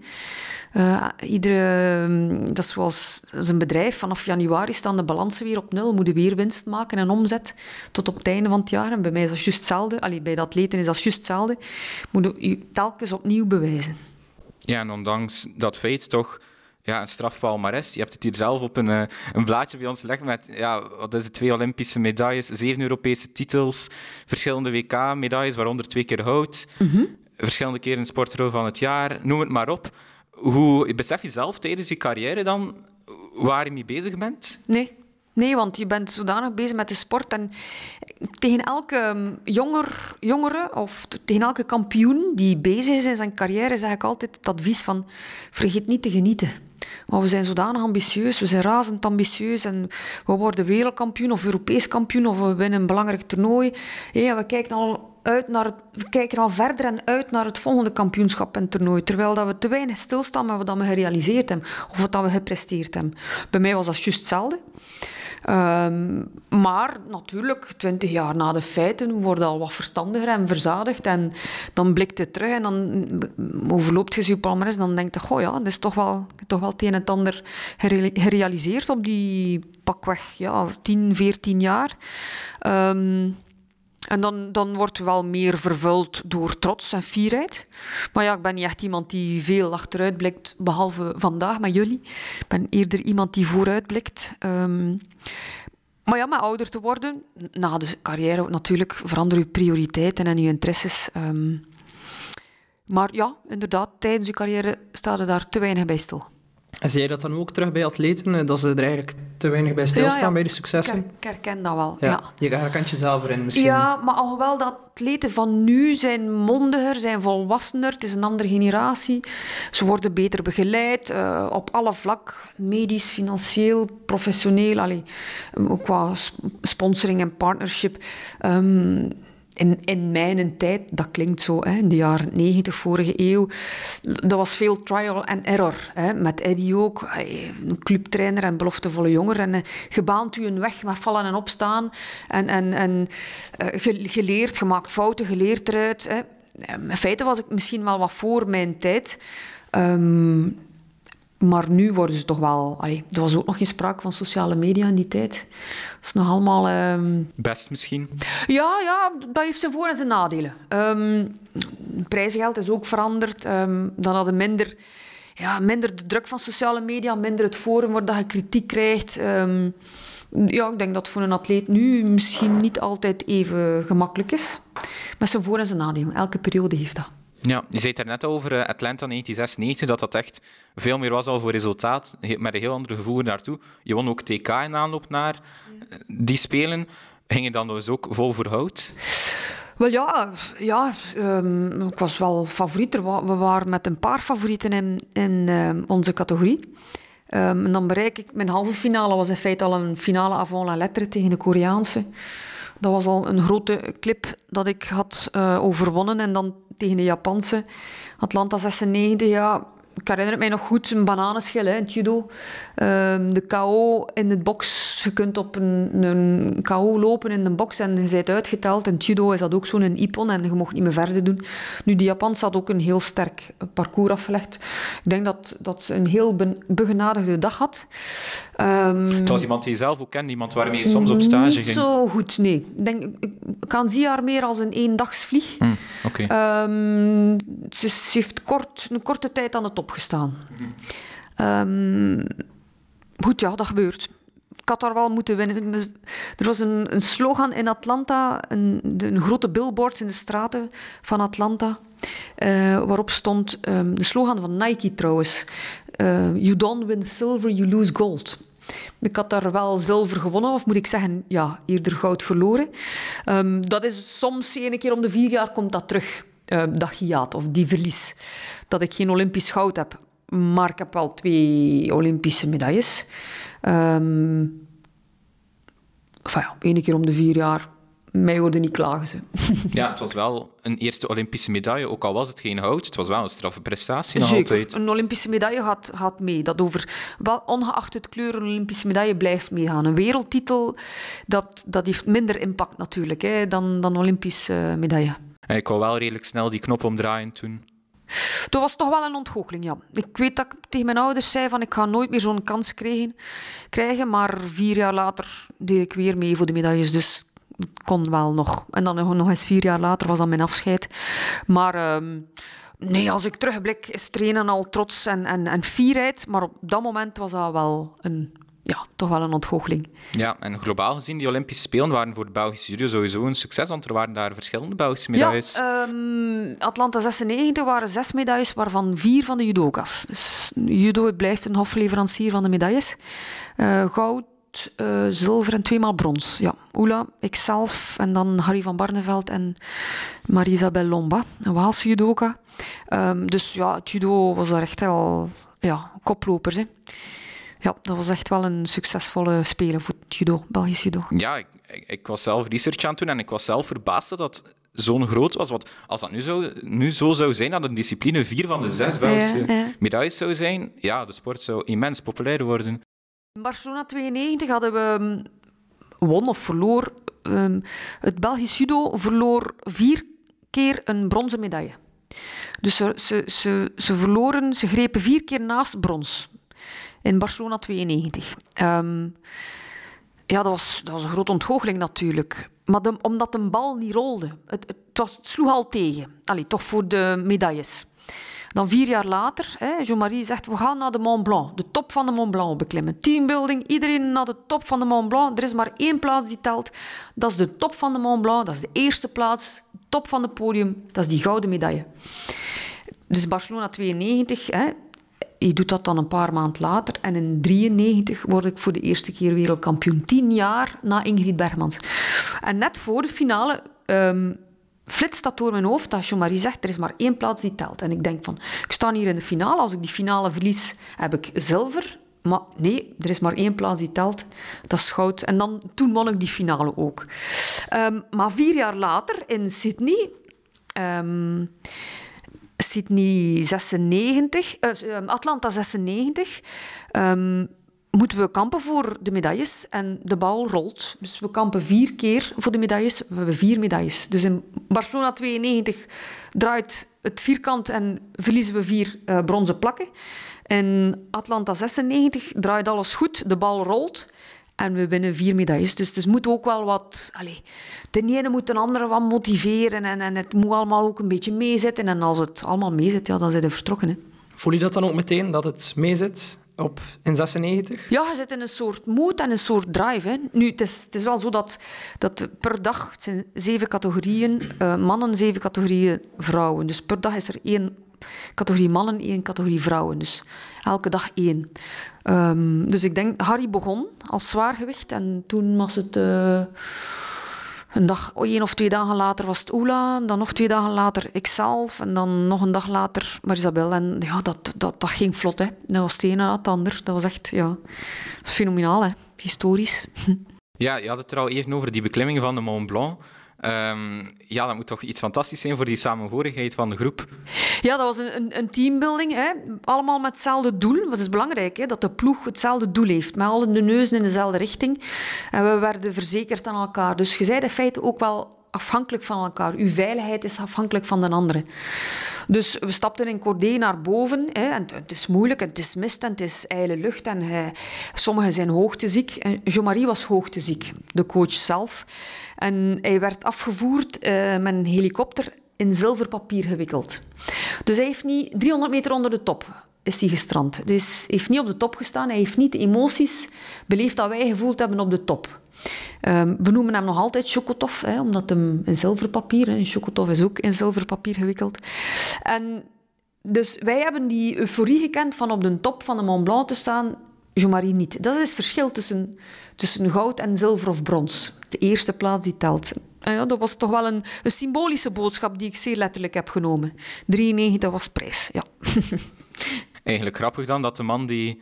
Speaker 3: Uh, iedere, mm, dat is zoals een bedrijf, vanaf januari staan de balansen weer op nul, moeten weer winst maken en omzet tot op het einde van het jaar. En bij mij is dat juist hetzelfde. Allee, bij dat atleten is dat juist hetzelfde. Moet je telkens opnieuw bewijzen.
Speaker 1: Ja, en ondanks dat feit toch ja, een strafpalmares. Je hebt het hier zelf op een, eh, een blaadje bij ons gelegd met ja, wat is het, twee Olympische medailles, zeven Europese titels, verschillende WK-medailles, waaronder twee keer goud, mm verschillende keren sportvrouw van het jaar, noem het maar op. Hoe besef je zelf tijdens je carrière dan waar je mee bezig bent?
Speaker 3: Nee. Nee, want je bent zodanig bezig met de sport. En tegen elke um, jonger, jongere of tegen elke kampioen die bezig is in zijn carrière, zeg ik altijd het advies van vergeet niet te genieten. Maar we zijn zodanig ambitieus, we zijn razend ambitieus en we worden wereldkampioen of Europees kampioen of we winnen een belangrijk toernooi. We kijken al uit naar we kijken al verder en uit naar het volgende kampioenschap en toernooi. Terwijl dat we te weinig stilstaan met wat we gerealiseerd hebben of wat we gepresteerd hebben. Bij mij was dat juist hetzelfde. Um, maar natuurlijk, twintig jaar na de feiten worden al wat verstandiger en verzadigd. En dan blikt het terug en dan overloopt je je palmares. Dan denkt je, goh ja, dat is toch wel, toch wel het een en ander gerealiseerd op die pakweg ja, 10, 14 jaar. Um, en dan, dan wordt wel meer vervuld door trots en fierheid. Maar ja, ik ben niet echt iemand die veel achteruit blikt, behalve vandaag met jullie. Ik ben eerder iemand die vooruit blikt. Um, maar ja, met ouder te worden, na de carrière natuurlijk, veranderen je prioriteiten en je interesses. Um, maar ja, inderdaad, tijdens je carrière staat er daar te weinig bij stil.
Speaker 2: En zie je dat dan ook terug bij atleten, eh, dat ze er eigenlijk te weinig bij stilstaan
Speaker 3: Ja, ja.
Speaker 2: bij de successen?
Speaker 3: Ik herken dat wel, ja.
Speaker 2: Je herkent jezelf erin misschien.
Speaker 3: Ja, maar alhoewel dat atleten van nu zijn mondiger, zijn volwassener, het is een andere generatie. Ze worden beter begeleid eh, op alle vlak, medisch, financieel, professioneel, allee, ook qua sp- sponsoring en partnership. Ehm, in, in mijn tijd, dat klinkt zo, hè, in de jaren 90, vorige eeuw, dat was veel trial and error. Hè, met Eddie ook, hij, een clubtrainer en beloftevolle jonger. En eh, je baant u een weg met vallen en opstaan. En, en, en eh, ge- geleerd, gemaakt fouten, geleerd eruit. Hè. In feite was ik misschien wel wat voor mijn tijd. Ehm, maar nu worden ze toch wel... Allee, er was ook nog geen sprake van sociale media in die tijd. Dat is nog allemaal... ehm,
Speaker 1: Best misschien.
Speaker 3: ja, ja, dat heeft zijn voor- en zijn nadelen. Ehm prijzengeld is ook veranderd. Ehm, dan hadden minder, ja, minder de druk van sociale media, minder het forum waar dat je kritiek krijgt. Ja, ik denk dat voor een atleet nu misschien niet altijd even gemakkelijk is. Met zijn voor- en zijn nadelen. Elke periode heeft dat.
Speaker 1: Ja, je zei het net over eh, Atlanta 1996, dat dat echt veel meer was al voor resultaat, met een heel ander gevoel naartoe. Je won ook TK in aanloop naar eh, die spelen. Ging je dan dus ook vol voor hout?
Speaker 3: Wel ja, ja ehm, ik was wel favoriet. We waren met een paar favorieten in, in ehm, onze categorie. Ehm, en dan bereik ik... Mijn halve finale was in feite al een finale avant la lettre tegen de Koreaanse. Dat was al een grote clip dat ik had eh, overwonnen. En dan tegen de Japanse. Atlanta 96, ja... Ik herinner het mij nog goed, een bananenschil hè, in het judo. Ehm, de KO in de box. Je kunt op een, een KO lopen in de box en je bent uitgeteld. In het judo is dat ook zo'n ippon en je mocht niet meer verder doen. Nu, de Japans had ook een heel sterk parcours afgelegd. Ik denk dat, dat ze een heel begenadigde dag had. Ehm,
Speaker 1: Het was iemand die je zelf ook kende, iemand waarmee je soms op stage
Speaker 3: niet
Speaker 1: ging.
Speaker 3: zo goed, nee. Ik, denk, ik, kan zie haar meer als een eendagsvlieg.
Speaker 1: Hm, Oké.
Speaker 3: Ehm, ze, ze heeft kort, een korte tijd aan de top gestaan. Ehm, goed, ja, dat gebeurt. Ik had daar wel moeten winnen. Er was een, een slogan in Atlanta, een, een grote billboards in de straten van Atlanta, eh, waarop stond de slogan van Nike trouwens. eh, you don't win silver, you lose gold. Ik had daar wel zilver gewonnen, of moet ik zeggen, ja, eerder goud verloren. Ehm, dat is soms één keer om de vier jaar komt dat terug, eh, dat hiaat of die verlies. Dat ik geen Olympisch goud heb, maar ik heb wel twee Olympische medailles. Ehm ja, één keer om de vier jaar. Mij hoorde niet klagen ze.
Speaker 1: Ja, het was wel een eerste Olympische medaille, ook al was het geen hout. Het was wel een straffe prestatie nog
Speaker 3: Zeker.
Speaker 1: altijd.
Speaker 3: Een Olympische medaille gaat, gaat mee. Dat over, ongeacht het kleur, een Olympische medaille blijft meegaan. Een wereldtitel, dat, dat heeft minder impact natuurlijk hè, dan, dan een Olympische medaille.
Speaker 1: En ik wou wel redelijk snel die knop omdraaien toen.
Speaker 3: Dat was toch wel een ontgoocheling, ja. Ik weet dat ik tegen mijn ouders zei van ik ga nooit meer zo'n kans krijgen, krijgen, maar vier jaar later deed ik weer mee voor de medailles, dus kon wel nog. En dan nog nog eens vier jaar later was dan mijn afscheid. Maar ehm, nee, als ik terugblik is trainen al trots en, en, en fierheid, maar op dat moment was dat wel een, ja, toch wel een ontgoocheling.
Speaker 1: Ja, en globaal gezien, die Olympische Spelen waren voor de Belgische judo sowieso een succes, want er waren daar verschillende Belgische medailles.
Speaker 3: Ja, ehm, Atlanta 96 waren zes medailles, waarvan vier van de judoka's. Dus judo blijft een hofleverancier van de medailles. Eh, goud, eh, zilver en tweemaal brons. Ja, Oela, ikzelf en dan Harry van Barneveld en Marie-Isabel Lomba, een Waalse judoka. Ehm, dus ja, het judo was daar echt wel ja, koplopers. Hè. Ja, dat was echt wel een succesvolle speler voor het judo, Belgisch judo.
Speaker 1: Ja, ik, ik, ik was zelf research aan het doen en ik was zelf verbaasd dat dat zo'n groot was. Want als dat nu, zo, nu zo zou zijn, dat een discipline vier van de zes Belgische
Speaker 3: Ja, ja.
Speaker 1: medailles zou zijn, ja, de sport zou immens populair worden.
Speaker 3: In Barcelona 92 hadden we mm, won of verloor. ehm, het Belgisch judo verloor vier keer een bronzen medaille. Dus ze, ze, ze, ze verloren, ze grepen vier keer naast brons. In Barcelona 92. Ehm, ja, dat was, dat een grote ontgoocheling natuurlijk. Maar de- omdat een bal niet rolde. Het, het, was, sloeg al tegen. Allee, toch voor de medailles. Dan vier jaar later, Jean-Marie zegt, we gaan naar de Mont Blanc. De top van de Mont Blanc beklimmen. Teambuilding, iedereen naar de top van de Mont Blanc. Er is maar één plaats die telt. Dat is de top van de Mont Blanc. Dat is de eerste plaats. Top van het podium. Dat is die gouden medaille. Dus Barcelona 92, hè, je doet dat dan een paar maanden later. En in 93 word ik voor de eerste keer wereldkampioen. Tien jaar na Ingrid Bergmans. En net voor de finale um, flitst dat door mijn hoofd dat Jean-Marie zegt, er is maar één plaats die telt. En ik denk van, ik sta hier in de finale. Als ik die finale verlies, heb ik zilver. Maar nee, er is maar één plaats die telt. Dat is goud. En dan, toen won ik die finale ook. Um, maar vier jaar later in Sydney... Um, Sydney 96, uh, Atlanta 96, um, moeten we kampen voor de medailles en de bal rolt. Dus we kampen vier keer voor de medailles. We hebben vier medailles. Dus in Barcelona 92 draait het vierkant en verliezen we vier uh, bronzen plakken. In Atlanta 96 draait alles goed, de bal rolt en we winnen vier medailles. Dus het moet ook wel wat... Allez, de ene moet de andere wat motiveren en, en het moet allemaal ook een beetje meezitten. En als het allemaal meezit, ja, dan zijn we vertrokken. Hè.
Speaker 2: Voel je dat dan ook meteen, dat het meezit? Op in 96?
Speaker 3: Ja, je zit in een soort moed en een soort drive. Nu, het is, het is wel zo dat, dat per dag, zeven categorieën, uh, mannen, zeven categorieën vrouwen. Dus per dag is er één categorie mannen, één categorie vrouwen. Dus elke dag één. Um, dus ik denk, Harry begon als zwaargewicht en toen was het... Uh, een dag, één of twee dagen later was het Oela, dan nog twee dagen later ikzelf en dan nog een dag later Marisabel. En ja, dat, dat, dat ging vlot, hè. Dat was het ene na het ander. Dat was echt, ja, fenomenaal, hè. Historisch.
Speaker 1: Ja, je had het er al even over die beklimming van de Mont Blanc. Um, ja, dat moet toch iets fantastisch zijn voor die samenhorigheid van de groep.
Speaker 3: Ja, dat was een, een, teambuilding. Hè. Allemaal met hetzelfde doel. Dat is belangrijk, hè, dat de ploeg hetzelfde doel heeft. Met alle de neuzen in dezelfde richting. En we werden verzekerd aan elkaar. Dus je zei in feite ook wel afhankelijk van elkaar. Uw veiligheid is afhankelijk van de andere. Dus we stapten in Cordé naar boven. Hè, en het is moeilijk, het is mist en het is ijle lucht. En hij, sommigen zijn hoogteziek. Jean-Marie was hoogteziek, de coach zelf. En hij werd afgevoerd uh, met een helikopter in zilverpapier gewikkeld. Dus hij heeft niet 300 meter onder de top is hij gestrand. Dus hij heeft niet op de top gestaan. Hij heeft niet de emoties beleefd dat wij gevoeld hebben op de top. Um, we noemen hem nog altijd Chocotov, hè, omdat hem in zilverpapier, en Chocotov is ook in zilverpapier gewikkeld. En dus wij hebben die euforie gekend van op de top van de Mont Blanc te staan, Jean-Marie niet. Dat is het verschil tussen, tussen goud en zilver of brons. De eerste plaats die telt. En ja, dat was toch wel een, een symbolische boodschap die ik zeer letterlijk heb genomen. 93 was prijs, ja.
Speaker 1: Eigenlijk grappig dan dat de man die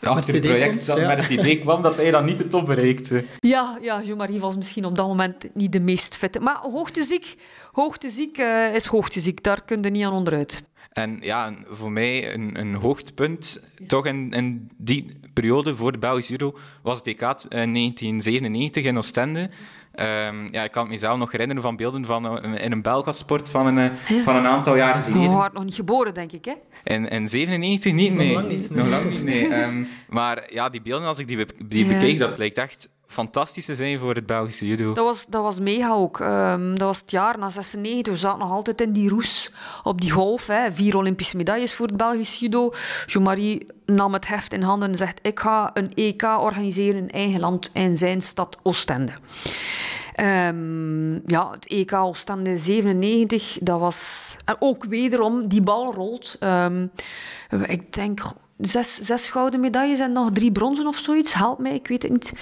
Speaker 1: achter het project komt, met het idee kwam dat hij dan niet de top bereikte.
Speaker 3: Ja, ja Jean-Marie was misschien op dat moment niet de meest fitte. Maar hoogteziek, hoogteziek uh, is hoogteziek, daar kun je niet aan onderuit.
Speaker 1: En ja, voor mij een, een hoogtepunt, toch in, in die periode voor de Belgische Euro, was DK 1997 in Oostende. Um, ja, ik kan het mezelf nog herinneren van beelden van uh, in een Belgasport van een, van een aantal jaren geleden.
Speaker 3: We waren nog niet geboren, denk ik, hè?
Speaker 1: In, in 97 niet, nee. Nog lang niet. Nee. Nog lang niet, nee. Um, maar ja, die beelden, als ik die, be die ja. bekeek, dat lijkt echt fantastisch te zijn voor het Belgische judo.
Speaker 3: Dat was, dat was mega ook. Um, dat was het jaar na 96. We zaten nog altijd in die roes op die golf. Hè. Vier Olympische medailles voor het Belgisch judo. Jean-Marie nam het heft in handen en zegt... Ik ga een EK organiseren in eigen land in zijn stad Oostende. Um, ja, het EK Oostende 97, dat was... En ook wederom, die bal rolt. Um, ik denk zes, zes gouden medailles en nog drie bronzen of zoiets. Help mij, ik weet het niet.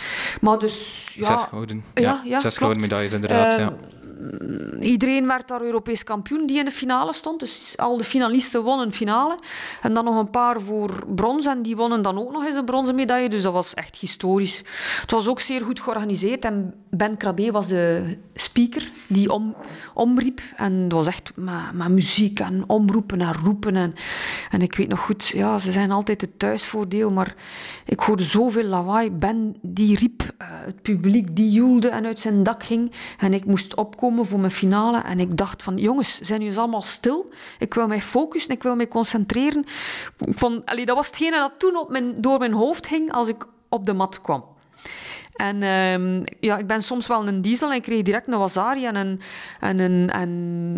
Speaker 3: Maar dus, ja,
Speaker 1: zes gouden. Ja, ja, ja zes gouden medailles inderdaad, uh, ja.
Speaker 3: Iedereen werd daar Europees kampioen die in de finale stond. Dus al de finalisten wonnen finale. En dan nog een paar voor brons. En die wonnen dan ook nog eens een bronzen medaille. Dus dat was echt historisch. Het was ook zeer goed georganiseerd. En Ben Krabbe was de speaker die om, omriep. En dat was echt met, muziek en omroepen en roepen. En, en ik weet nog goed, ja, ze zijn altijd het thuisvoordeel. Maar ik hoorde zoveel lawaai. Ben die riep, uh, het publiek die joelde en uit zijn dak ging. En ik moest opkomen voor mijn finale. En ik dacht van, jongens, zijn jullie allemaal stil? Ik wil mij focussen, ik wil mij concentreren. Van, allee, dat was hetgene dat toen op mijn, door mijn hoofd ging als ik op de mat kwam. En um, ja, ik ben soms wel een diesel en ik kreeg direct een Wasari en een, en een, en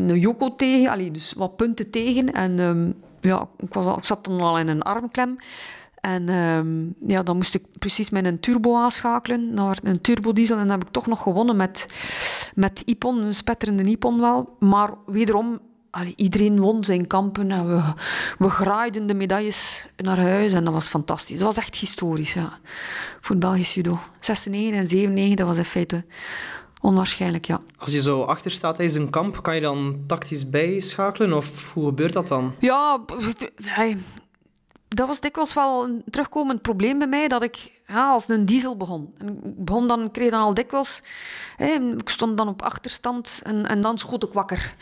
Speaker 3: een Yoko tegen. Allee, dus wat punten tegen. En um, ja, ik, was, ik zat dan al in een armklem. En um, ja, dan moest ik precies met een turbo aanschakelen naar een turbodiesel. En dan heb ik toch nog gewonnen met, met Ipon, een spetterende Ipon wel. Maar wederom iedereen won zijn kampen en we, we graaiden de medailles naar huis en dat was fantastisch. Dat was echt historisch, ja. Voor het Belgisch judo. 96 en 97, dat was in feite onwaarschijnlijk, ja.
Speaker 2: Als je zo achter staat tijdens een kamp, kan je dan tactisch bijschakelen of hoe gebeurt dat dan?
Speaker 3: Ja, dat was dikwijls wel een terugkomend probleem bij mij, dat ik ja, als een diesel begon. En ik begon dan, kreeg dan al dikwijls... Hè, ik stond dan op achterstand en, en dan schoot ik wakker.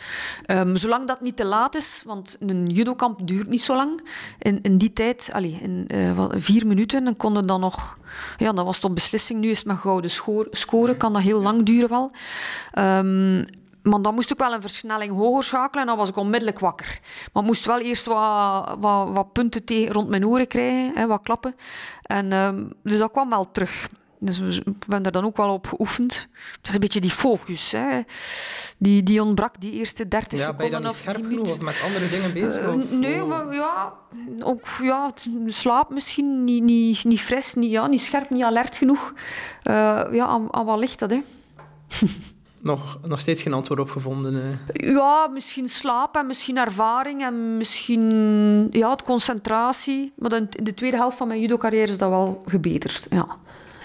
Speaker 3: Um, zolang dat niet te laat is, want een judokamp duurt niet zo lang. In, in die tijd, allez, in uh, vier minuten, dan konden dan nog... Ja, dat was op beslissing. Nu is het met gouden scoren, kan dat heel lang duren wel. Um, maar dan moest ik wel een versnelling hoger schakelen en dan was ik onmiddellijk wakker. Maar ik moest wel eerst wat, wat, wat punten tegen, rond mijn oren krijgen, hè, wat klappen. En, um, dus dat kwam wel terug. Dus ik ben er dan ook wel op geoefend. Het is een beetje die focus. Hè. Die, die ontbrak die eerste 30
Speaker 2: ja,
Speaker 3: seconden.
Speaker 2: Ben je dan niet scherp genoeg of met andere dingen bezig? Uh,
Speaker 3: nee, maar, ja, ook ja, slaap misschien niet, niet, niet fris, niet, ja, niet scherp, niet alert genoeg. Uh, ja, aan, aan wat ligt dat, hè?
Speaker 2: nog, nog steeds geen antwoord op gevonden.
Speaker 3: Eh. Ja, misschien slaap en misschien ervaring en misschien ja, het concentratie. Maar in de tweede helft van mijn judo-carrière is dat wel gebeterd. Ja.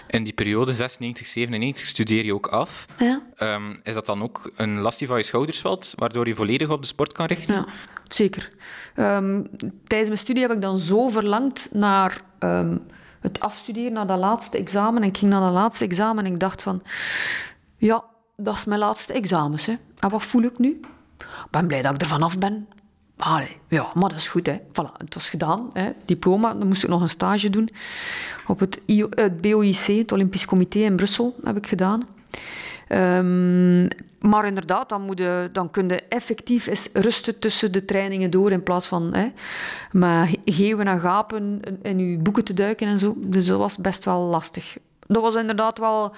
Speaker 1: In die periode 96, 97 studeer je ook af.
Speaker 3: Ja.
Speaker 1: Um, is dat dan ook een last die van je schouders valt, waardoor je volledig op de sport kan richten?
Speaker 3: Ja, zeker. Um, tijdens mijn studie heb ik dan zo verlangd naar um, het afstuderen, naar dat laatste examen. En ik ging naar dat laatste examen en ik dacht van... Ja, dat is mijn laatste examens. Hè. En wat voel ik nu? Ik ben blij dat ik er vanaf ben. Allee, ja, maar dat is goed. Hè. Voilà, het was gedaan. Hè. Diploma. Dan moest ik nog een stage doen op het, IO, het BOIC, het Olympisch Comité in Brussel, heb ik gedaan. Um, maar inderdaad, dan, moet dan kun je effectief eens rusten tussen de trainingen door in plaats van hè, met geeuwen en gapen in je boeken te duiken en zo. Dus dat was best wel lastig. Dat was inderdaad wel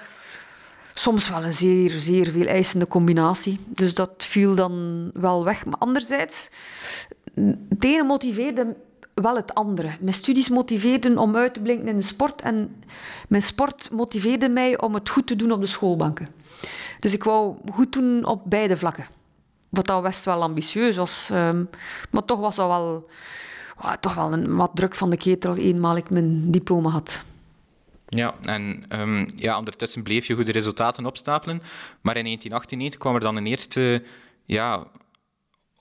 Speaker 3: soms wel een zeer, zeer veel eisende combinatie. Dus dat viel dan wel weg. Maar anderzijds, het ene motiveerde wel het andere. Mijn studies motiveerden om uit te blinken in de sport en mijn sport motiveerde mij om het goed te doen op de schoolbanken. Dus ik wou goed doen op beide vlakken. Wat al best wel ambitieus was, um, maar toch was dat wel, toch wel een, wat druk van de ketel eenmaal ik mijn diploma had.
Speaker 1: Ja, en um, ja, ondertussen bleef je goede resultaten opstapelen. Maar in 1998 kwam er dan een eerste ja,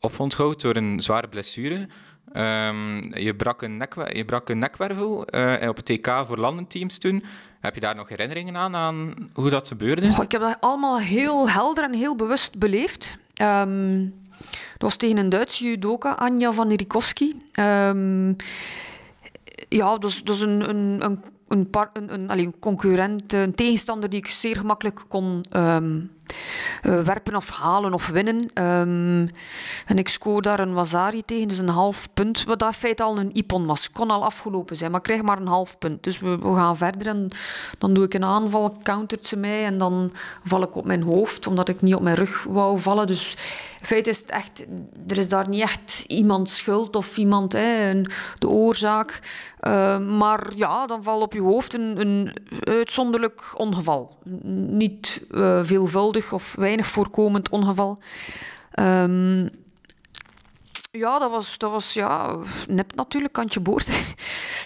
Speaker 1: oponthoud door een zware blessure. Um, je, brak een nek, je brak een nekwervel uh, op het TK voor landenteams toen. Heb je daar nog herinneringen aan, aan hoe dat gebeurde?
Speaker 3: Oh, ik heb dat allemaal heel helder en heel bewust beleefd. Dat was tegen een Duitse judoka, Anja van Rikowski. Um, ja, dat is, dat is een, een, een een, par, een, een, een, concurrent, een tegenstander die ik zeer gemakkelijk kon um, uh, werpen of halen of winnen. Um, en ik scoor daar een Wazari tegen, dus een half punt. Wat dat in feite al een Ipon was. Kon al afgelopen zijn, maar ik krijg maar een half punt. Dus we, we, gaan verder en dan doe ik een aanval, countert ze mij en dan val ik op mijn hoofd, omdat ik niet op mijn rug wou vallen. Dus in feite is het echt, er is daar niet echt iemand schuld of iemand hè, de oorzaak. Uh, maar ja, dan valt op je hoofd een, een uitzonderlijk ongeval. Niet uh, veelvuldig of weinig voorkomend ongeval. Um, ja, dat was, dat was ja, nep natuurlijk, kantje boord.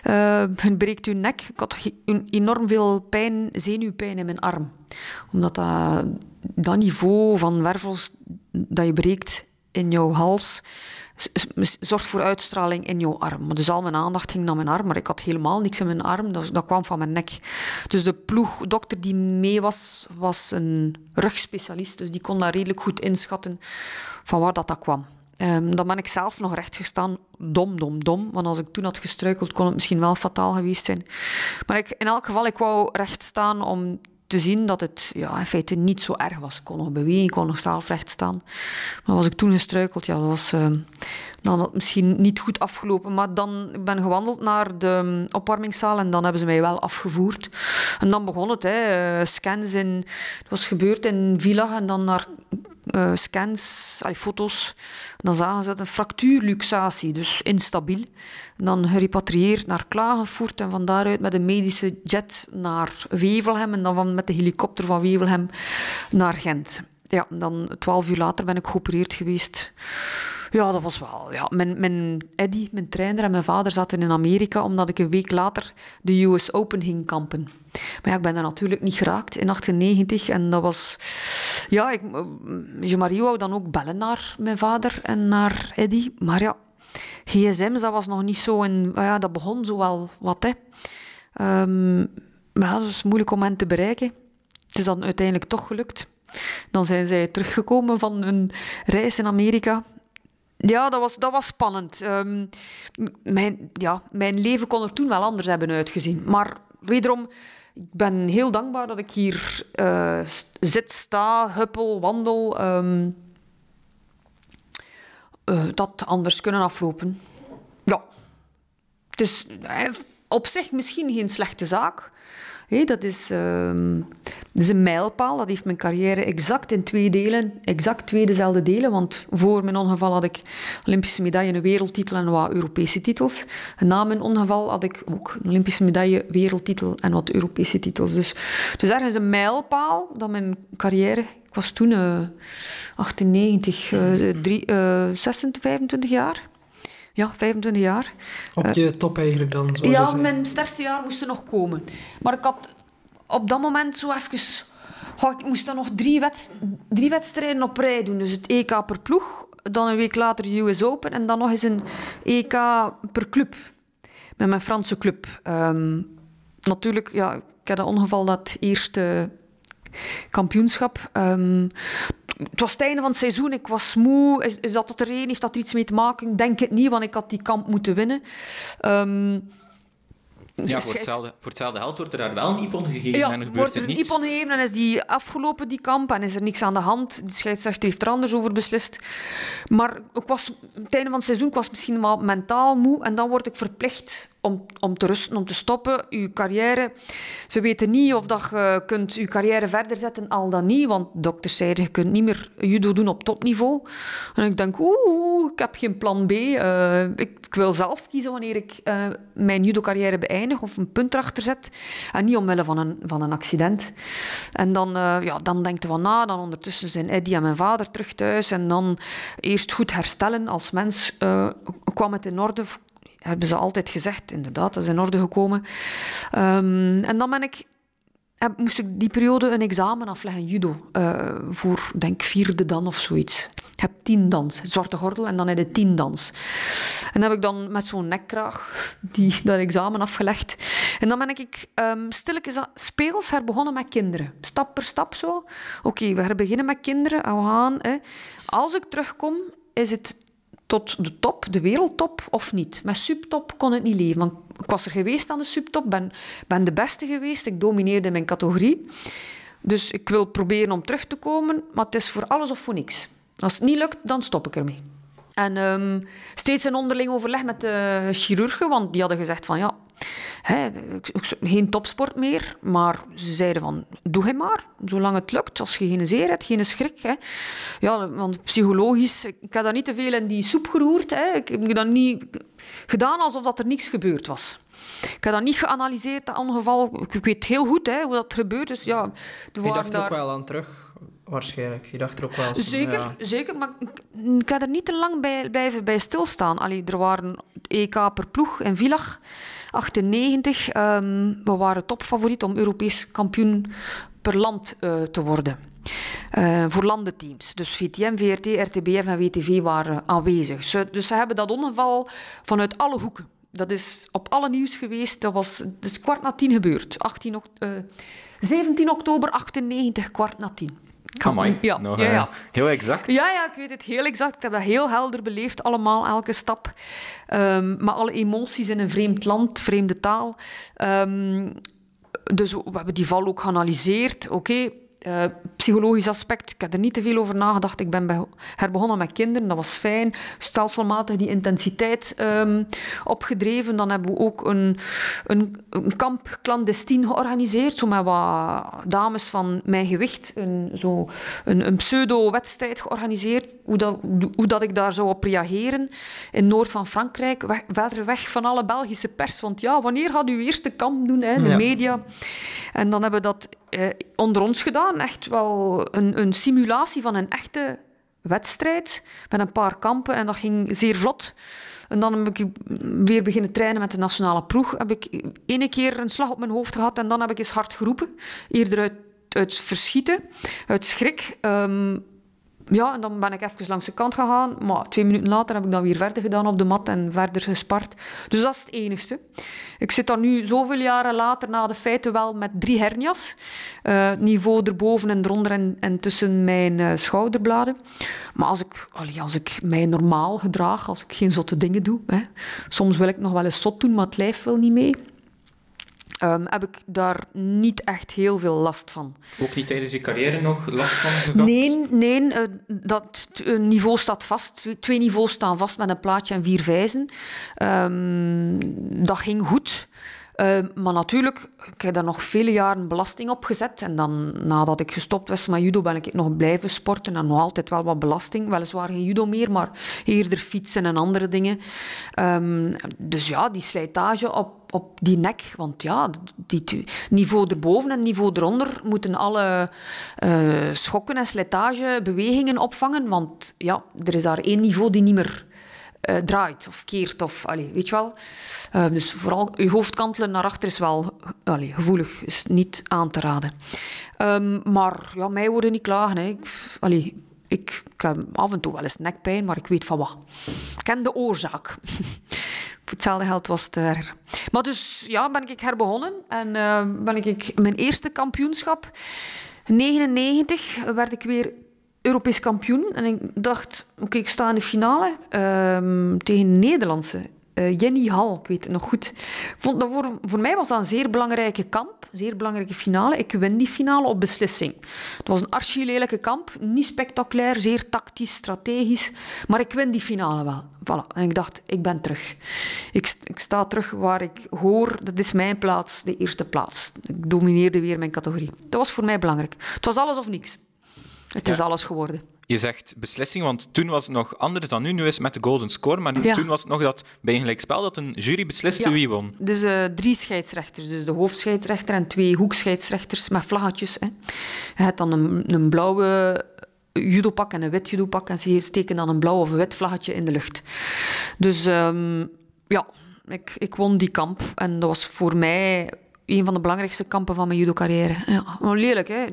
Speaker 3: Uh, het breekt uw nek. Ik had enorm veel pijn, zenuwpijn in mijn arm. Omdat dat, dat niveau van wervels dat je breekt in jouw hals zorgt voor uitstraling in jouw arm. Dus al mijn aandacht ging naar mijn arm, maar ik had helemaal niks in mijn arm. Dat, dat kwam van mijn nek. Dus de ploegdokter die mee was, was een rugspecialist. Dus die kon daar redelijk goed inschatten van waar dat, dat kwam. Um, dan ben ik zelf nog recht gestaan. Dom, dom, dom. Want als ik toen had gestruikeld, kon het misschien wel fataal geweest zijn. Maar ik, in elk geval, ik wou recht staan om te zien dat het ja, in feite niet zo erg was. Ik kon nog bewegen, ik kon nog zelf recht staan. Maar was ik toen gestruikeld, ja, dat was uh, dan had misschien niet goed afgelopen. Maar dan ben ik gewandeld naar de opwarmingszaal en dan hebben ze mij wel afgevoerd. En dan begon het, hè, eh, scans in... Het was gebeurd in Villa en dan naar uh, scans, allee, foto's. dan zagen ze dat een fractuurluxatie, dus instabiel. Dan gerepatrieerd naar Klagenvoort en van daaruit met een medische jet naar Wevelhem en dan van, met de helikopter van Wevelhem naar Gent. Ja, dan twaalf uur later ben ik geopereerd geweest Ja, dat was wel. Ja. Mijn, mijn Eddie, mijn trainer en mijn vader zaten in Amerika omdat ik een week later de US Open ging kampen. Maar ja, ik ben daar natuurlijk niet geraakt in 98 en dat was... Ja, ik, Jean-Marie wou dan ook bellen naar mijn vader en naar Eddie. Maar ja, gsm's, dat was nog niet zo... En, ja, dat begon zo wel wat, hè. Um, maar ja, dat was moeilijk om hen te bereiken. Het is dan uiteindelijk toch gelukt. Dan zijn zij teruggekomen van hun reis in Amerika. Ja, dat was, dat was spannend. Ehm, mijn, ja, mijn leven kon er toen wel anders hebben uitgezien. Maar wederom, ik ben heel dankbaar dat ik hier uh, zit, sta, huppel, wandel. Um, uh, dat anders kunnen aflopen. Ja. Het is eh, op zich misschien geen slechte zaak. Hey, dat, is, een mijlpaal. Dat heeft mijn carrière exact in twee delen, exact twee dezelfde delen. Want voor mijn ongeval had ik Olympische medaille, een wereldtitel en wat Europese titels. En na mijn ongeval had ik ook een Olympische medaille, wereldtitel en wat Europese titels. Dus het is ergens een mijlpaal dat mijn carrière... Ik was toen uh, 98, uh, drie, 26, 25 jaar. Ja, 25 jaar.
Speaker 2: Op je uh, top eigenlijk dan?
Speaker 3: Ja, mijn sterkste jaar moest er nog komen. Maar ik had op dat moment zo even... Oh, ik moest dan nog drie, wedst drie wedstrijden op rij doen. Dus het EK per ploeg, dan een week later de US Open en dan nog eens een EK per club. Met mijn Franse club. Um, natuurlijk, ja, ik had dat ongeval dat eerste kampioenschap. Um, het was het einde van het seizoen, ik was moe. Is, is dat het er een? Heeft dat er iets mee te maken? Ik denk het niet, want ik had die kamp moeten winnen. Um,
Speaker 1: ja, voor hetzelfde, voor hetzelfde geld wordt er daar wel een ippon gegeven ja, en er gebeurt
Speaker 3: wordt
Speaker 1: er
Speaker 3: een
Speaker 1: niets.
Speaker 3: ippon gegeven en is die afgelopen, die kamp, en is er niks aan de hand. De scheidsrechter heeft er anders over beslist. Maar ik was, het einde van het seizoen ik was misschien wel mentaal moe en dan word ik verplicht om, om te rusten, om te stoppen. Uw carrière, ze weten niet of dat je kunt uw carrière verder zetten, al dan niet. Want dokters zeiden, je kunt niet meer judo doen op topniveau. En ik denk, oeh, ik heb geen plan B. Uh, ik, wil zelf kiezen wanneer ik uh, mijn judo-carrière beëindig of een punt erachter zet. En niet omwille van een, van een accident. En dan, uh, ja, dan denkt je van na. Dan ondertussen zijn Eddie en mijn vader terug thuis. En dan eerst goed herstellen. Als mens kwam het in orde hebben ze altijd gezegd. Inderdaad, dat is in orde gekomen. Um, en dan ben ik, heb, moest ik die periode een examen afleggen, judo. Uh, voor, denk vierde dan of zoiets. Ik heb tien dans, zwarte gordel en dan heb je tien dans. En heb ik dan met zo'n nekkraag die, dat examen afgelegd. En dan ben ik um, stilletjes speels herbegonnen met kinderen. Stap per stap zo. Oké, we beginnen met kinderen en we gaan... Hè. Als ik terugkom, is het tot de top, de wereldtop, of niet. Met subtop kon het niet leven. Want ik was er geweest aan de subtop, ben, ben de beste geweest, ik domineerde mijn categorie. Dus ik wil proberen om terug te komen, maar het is voor alles of voor niks. Als het niet lukt, dan stop ik ermee. En um, steeds een onderling overleg met de chirurgen, want die hadden gezegd van ja, hè, geen topsport meer. Maar ze zeiden van, doe hij maar, zolang het lukt. Als je geen zeer hebt, geen schrik. Hè. Ja, want psychologisch, ik heb dat niet te veel in die soep geroerd. Hè. Ik heb dat niet gedaan alsof dat er niks gebeurd was. Ik heb dat niet geanalyseerd, dat ongeval. Ik weet heel goed hè, hoe dat gebeurt. Dus ja,
Speaker 2: je dacht er daar... ook wel aan terug waarschijnlijk. Je dacht er ook wel eens,
Speaker 3: Zeker,
Speaker 2: ja.
Speaker 3: zeker. Maar ik ga er niet te lang bij blijven bij stilstaan. Allee, er waren EK per ploeg in Villach, 98. Um, we waren topfavoriet om Europees kampioen per land uh, te worden. Uh, voor landenteams. Dus VTM, VRT, RTBF en WTV waren aanwezig. Ze, dus ze hebben dat ongeval vanuit alle hoeken. Dat is op alle nieuws geweest. Dat was dus kwart na tien gebeurd. 18, uh, 17 oktober 98, kwart na tien.
Speaker 1: Amai, ja, nog, ja, ja. heel exact.
Speaker 3: Ja, ja, ik weet het heel exact. Ik heb dat heel helder beleefd, allemaal, elke stap. Um, maar alle emoties in een vreemd land, vreemde taal. Um, dus we hebben die val ook geanalyseerd. Oké, okay, uh, psychologisch aspect, ik heb er niet te veel over nagedacht. Ik ben herbegonnen met kinderen, dat was fijn. Stelselmatig die intensiteit um, opgedreven. Dan hebben we ook een, een, een, kamp clandestien georganiseerd, zo met wat dames van mijn gewicht. Een, zo een, een pseudo-wedstrijd georganiseerd, hoe dat, hoe dat ik daar zou op reageren. In noord van Frankrijk, weg, verder weg van alle Belgische pers. Want ja, wanneer gaat u eerste kamp doen, hè, de ja. media? En dan hebben we dat eh, onder ons gedaan. Echt wel een, een simulatie van een echte wedstrijd met een paar kampen en dat ging zeer vlot. En dan heb ik weer beginnen trainen met de nationale ploeg. Heb ik ene keer een slag op mijn hoofd gehad en dan heb ik eens hard geroepen. Eerder uit, uit verschieten, uit schrik. Ehm, ja, en dan ben ik even langs de kant gegaan. Maar twee minuten later heb ik dan weer verder gedaan op de mat en verder gespart. Dus dat is het enigste. Ik zit dan nu zoveel jaren later na de feiten wel met drie hernias. Uh, niveau erboven en eronder en, en tussen mijn uh, schouderbladen. Maar als ik, als ik mij normaal gedraag, als ik geen zotte dingen doe. Hè. Soms wil ik nog wel eens zot doen, maar het lijf wil niet mee. Um, heb ik daar niet echt heel veel last van.
Speaker 1: Ook niet tijdens je carrière nog last van gehad?
Speaker 3: Nee, nee uh, dat niveau staat vast. Twee niveaus staan vast met een plaatje en vier vijzen. Um, dat ging goed. Uh, maar natuurlijk, ik heb daar nog vele jaren belasting op gezet. En dan, nadat ik gestopt was met judo, ben ik nog blijven sporten. En nog altijd wel wat belasting. Weliswaar geen judo meer, maar eerder fietsen en andere dingen. Um, dus ja, die slijtage op, op die nek. Want ja, die niveau erboven en niveau eronder moeten alle uh, schokken en slijtage bewegingen opvangen. Want ja, er is daar één niveau die niet meer uh, draait of keert. Of, weet je wel? Uh, dus vooral je hoofd kantelen naar achter is wel allee, gevoelig, is niet aan te raden. Um, maar ja, mij worden niet klagen. Hè. Ik, ik, ik, heb af en toe wel eens nekpijn, maar ik weet van wat. Ik ken de oorzaak. Hetzelfde geld was het erger. Maar dus ja, ben ik herbegonnen en uh, ben ik mijn eerste kampioenschap. 99 werd ik weer Europees kampioen. En ik dacht, oké, ik sta in de finale uh, tegen Nederlandse. Uh, Jenny Hal, ik weet het nog goed. Vond dat voor, voor mij was dat een zeer belangrijke kamp, een zeer belangrijke finale. Ik win die finale op beslissing. Het was een archie-lelijke kamp, niet spectaculair, zeer tactisch, strategisch. Maar ik win die finale wel. Voilà. En ik dacht, ik ben terug. Ik, ik sta terug waar ik hoor, dat is mijn plaats, de eerste plaats. Ik domineerde weer mijn categorie. Dat was voor mij belangrijk. Het was alles of niks. Het is alles geworden.
Speaker 1: Je zegt beslissing, want toen was het nog anders dan nu. Nu is het met de golden score, maar toen was het nog dat bij een gelijkspel dat een jury besliste wie won.
Speaker 3: Dus uh, drie scheidsrechters, dus de hoofdscheidsrechter en twee hoekscheidsrechters met vlaggetjes. Hè. Je hebt dan een, een blauwe judopak en een wit judopak en ze steken dan een blauw of wit vlaggetje in de lucht. Dus um, ja, ik, ik won die kamp en dat was voor mij een van de belangrijkste kampen van mijn judo-carrière. Ja, lelijk, hè?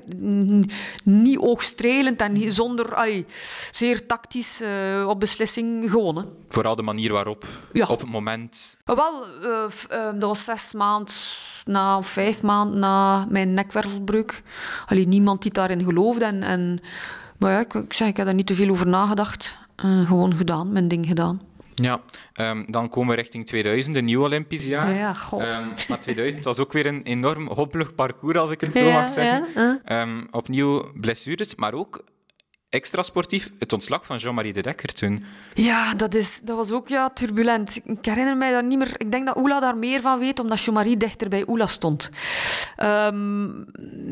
Speaker 3: Niet oogstrelend en niet zonder... Allee, zeer tactisch uh, op beslissing gewonnen.
Speaker 1: Vooral de manier waarop, ja. op het moment...
Speaker 3: Wel, uh, uh, dat was zes maanden na, vijf maanden na mijn nekwervelbreuk. Allee, niemand die daarin geloofde. En, en, maar ja, ik, ik, zeg, ik heb daar niet te veel over nagedacht. gewoon gedaan, mijn ding gedaan.
Speaker 1: Ja, um, dan komen we richting 2000, een nieuw Olympisch jaar.
Speaker 3: Ja, goh. Um,
Speaker 1: maar 2000 was ook weer een enorm hobbelig parcours, als ik het zo ja, mag zeggen. Ja, um, opnieuw blessures, maar ook extra sportief het ontslag van Jean-Marie de Dekker toen.
Speaker 3: Ja, dat, is, dat was ook ja, turbulent. Ik herinner mij dat niet meer. Ik denk dat Oela daar meer van weet, omdat Jean-Marie dichter bij Oela stond. Um,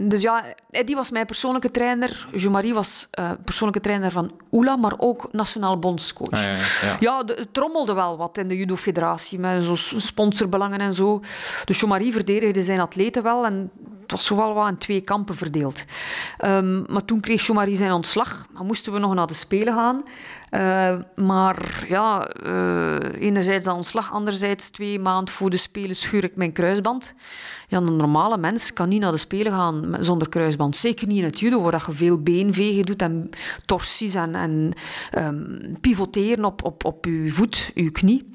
Speaker 3: dus ja, Eddie was mijn persoonlijke trainer. Jean-Marie was uh, persoonlijke trainer van Oela, maar ook nationaal bondscoach. Ah, ja, ja. ja de, het trommelde wel wat in de judo-federatie, met zo sponsorbelangen en zo. Dus Jean-Marie verdedigde zijn atleten wel en het was zowel wat in twee kampen verdeeld. Um, maar toen kreeg Jean-Marie zijn ontslag. Dan moesten we nog naar de Spelen gaan. Uh, maar ja, uh, enerzijds dat ontslag, anderzijds twee maanden voor de Spelen schuur ik mijn kruisband. Ja, een normale mens kan niet naar de Spelen gaan zonder kruisband. Zeker niet in het judo, waar je veel beenvegen doet en torsies en, en um, pivoteren op, op, op je voet, je knie.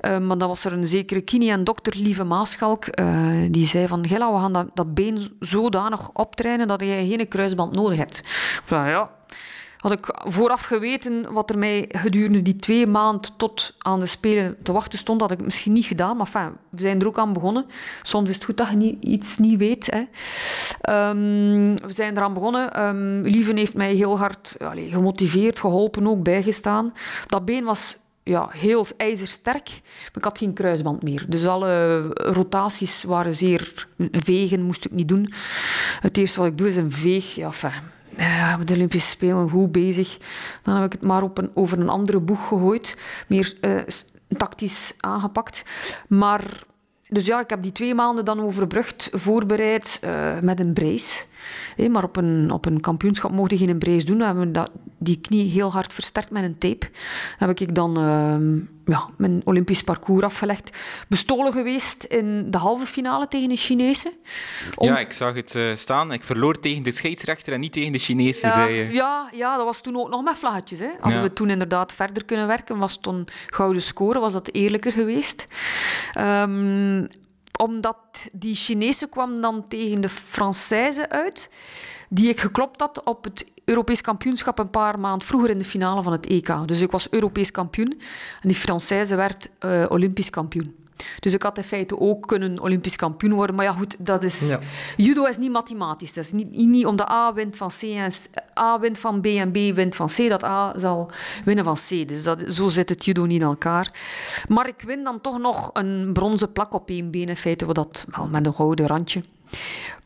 Speaker 3: Uh, maar dan was er een zekere kini en dokter Lieve Maaschalk, uh, die zei van, Gilla, we gaan dat, been zodanig optrainen dat je geen kruisband nodig hebt. Ik zei, ja, had ik vooraf geweten wat er mij gedurende die twee maanden tot aan de Spelen te wachten stond, had ik het misschien niet gedaan. Maar enfin, we zijn er ook aan begonnen. Soms is het goed dat je iets niet weet. Hè. Um, we zijn eraan begonnen. Um, Lieven heeft mij heel hard allez, gemotiveerd, geholpen, ook bijgestaan. Dat been was ja, heel ijzersterk, ik had geen kruisband meer. Dus alle rotaties waren zeer... Vegen moest ik niet doen. Het eerste wat ik doe is een veeg. Ja, enfin, ja, de Olympische Spelen goed bezig. Dan heb ik het maar op een, over een andere boeg gegooid. Meer uh, tactisch aangepakt. Maar, dus ja, ik heb die twee maanden dan overbrugd, voorbereid uh, met een brace. Maar op een, op een kampioenschap mocht je geen brace doen. We hebben dat die knie heel hard versterkt met een tape. heb ik dan ehm, ja, mijn Olympisch parcours afgelegd. Bestolen geweest in de halve finale tegen de Chinezen.
Speaker 1: Ja, ik zag het uh, staan. Ik verloor tegen de scheidsrechter en niet tegen de Chinezen,
Speaker 3: ja,
Speaker 1: zei je.
Speaker 3: Ja, ja, dat was toen ook nog met vlaggetjes. Hè. Hadden we toen inderdaad verder kunnen werken, was het een gouden score, was dat eerlijker geweest. Um, omdat die Chinezen kwam dan tegen de Française uit, die ik geklopt had op het Europees kampioenschap een paar maanden vroeger in de finale van het EK. Dus ik was Europees kampioen en die Française werd uh, Olympisch kampioen. Dus ik had in feite ook kunnen Olympisch kampioen worden. Maar ja, goed, dat is... Ja. Judo is niet mathematisch. Dat is niet, niet omdat A wint van C en A wint van B en B wint van C, dat A zal winnen van C. Dus dat, zo zit het judo niet in elkaar. Maar ik win dan toch nog een bronzen plak op één been, in feite, wat dat, wel, met een gouden randje.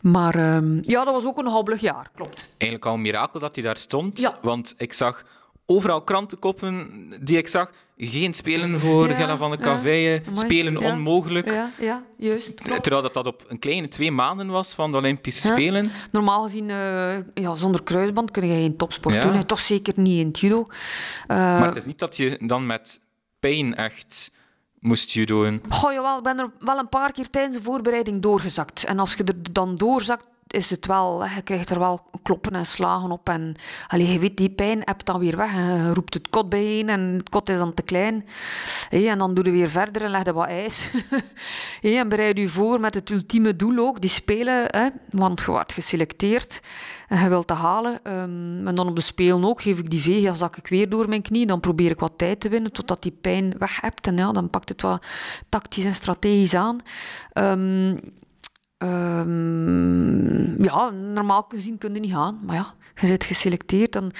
Speaker 3: Maar um, ja, dat was ook een hobbelig jaar, klopt.
Speaker 1: Eigenlijk al een mirakel dat hij daar stond. Ja. Want ik zag overal krantenkoppen die ik zag. Geen spelen voor ja, Gella van de Caveille, spelen onmogelijk.
Speaker 3: Ja, ja, juist.
Speaker 1: Terwijl dat, dat op een kleine twee maanden was van de Olympische Spelen.
Speaker 3: Normaal gezien, uh, ja, zonder kruisband kun je geen topsport doen. Toch zeker niet in het judo. Uh,
Speaker 1: maar het is niet dat je dan met pijn echt moest judoën.
Speaker 3: Goh, jawel, ik ben er wel een paar keer tijdens de voorbereiding doorgezakt. En als je er dan doorzakt, is het wel, je krijgt er wel kloppen en slagen op. En allee, je weet, die pijn hebt dan weer weg. Je roept het kot bijeen en het kot is dan te klein. en dan doe je weer verder en leg je wat ijs. en bereid je voor met het ultieme doel ook, die spelen. want je wordt geselecteerd en je wilt te halen. Ehm, en dan op de spelen ook geef ik die vega, zak ik weer door mijn knie. Dan probeer ik wat tijd te winnen totdat die pijn weg hebt. En ja, dan pakt het wat tactisch en strategisch aan. Um, Um, ja, normaal gezien kun je niet gaan. Maar ja, je bent geselecteerd. En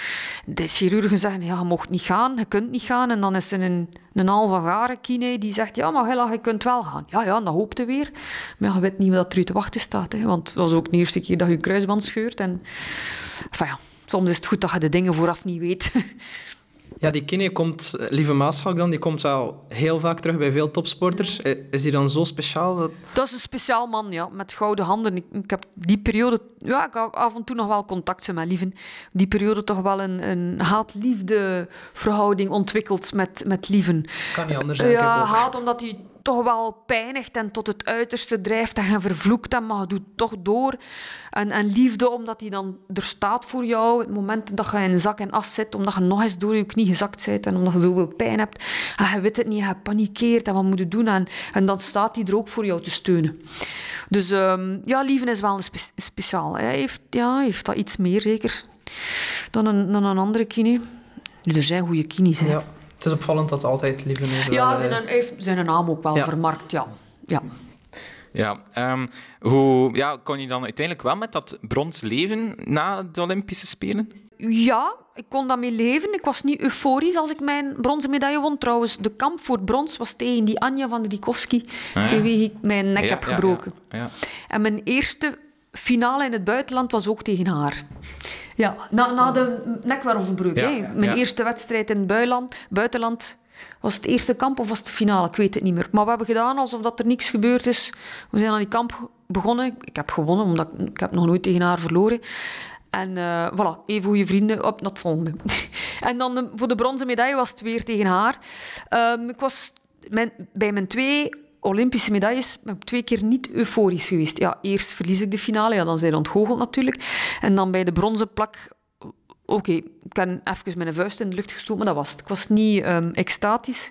Speaker 3: de chirurgen zeggen, ja, je mocht niet gaan, je kunt niet gaan. En dan is er een, een halve kine die zegt, ja, maar je kunt wel gaan. Ja, ja, dan hoopt je weer. Maar je weet niet wat er u te wachten staat. Hè. Want het was ook de eerste keer dat je kruisband scheurt. En, enfin ja, soms is het goed dat je de dingen vooraf niet weet.
Speaker 2: Ja, die kine komt, eh, Lieve Maasvalk dan, die komt wel heel vaak terug bij veel topsporters. Eh, is die dan zo speciaal? Dat...
Speaker 3: dat is een speciaal man, ja, met gouden handen. Ik, ik heb die periode, ja, ik had af en toe nog wel contact met Lieven. Die periode toch wel een, een haat-liefde verhouding ontwikkeld met, met Lieven.
Speaker 2: Kan niet anders zijn.
Speaker 3: Ja, haat omdat hij toch wel pijnigt en tot het uiterste drijft en je vervloekt hem, maar je doet toch door. En, en liefde omdat hij dan er staat voor jou, het moment dat je in zak en as zit, omdat je nog eens door je knie gezakt bent en omdat je zoveel pijn hebt. En je weet het niet, je panikeert en wat moet je doen? En, dan staat hij er ook voor jou te steunen. Dus um, ja, liefde is wel een spe speciaal. Hij heeft, ja, heeft dat iets meer zeker dan een, dan een andere kine. Nu, er zijn goede kines.
Speaker 2: Ja. Het is opvallend dat altijd Lieven is.
Speaker 3: Ja, zijn, een, heeft zijn naam ook wel vermarkt, ja. ja.
Speaker 1: Ja, um, hoe ja, kon je dan uiteindelijk wel met dat brons leven na de Olympische Spelen?
Speaker 3: Ja, ik kon daarmee leven. Ik was niet euforisch als ik mijn bronzen medaille won. Trouwens, de kamp voor brons was tegen die Anja van Rikovski, ah, tegen wie ik mijn nek heb gebroken. Ja, en mijn eerste finale in het buitenland was ook tegen haar. Ja, na, na de nekwervelbreuk. Ja, Mijn eerste wedstrijd in het buitenland, buitenland was het eerste kamp of was het de finale? Ik weet het niet meer. Maar we hebben gedaan alsof dat er niks gebeurd is. We zijn aan die kamp begonnen. Ik heb gewonnen, omdat ik, ik heb nog nooit tegen haar verloren. En uh, voilà, even goede vrienden, op naar het volgende. en dan voor de bronzen medaille was het weer tegen haar. Um, ik was mijn, bij mijn twee Olympische medailles ben twee keer niet euforisch geweest. Ja, eerst verlies ik de finale, ja, dan zijn ontgoocheld natuurlijk. En dan bij de bronzen plak oké, ik heb even mijn vuist in de lucht gestoken, maar dat was het. Ik was niet um, extatisch.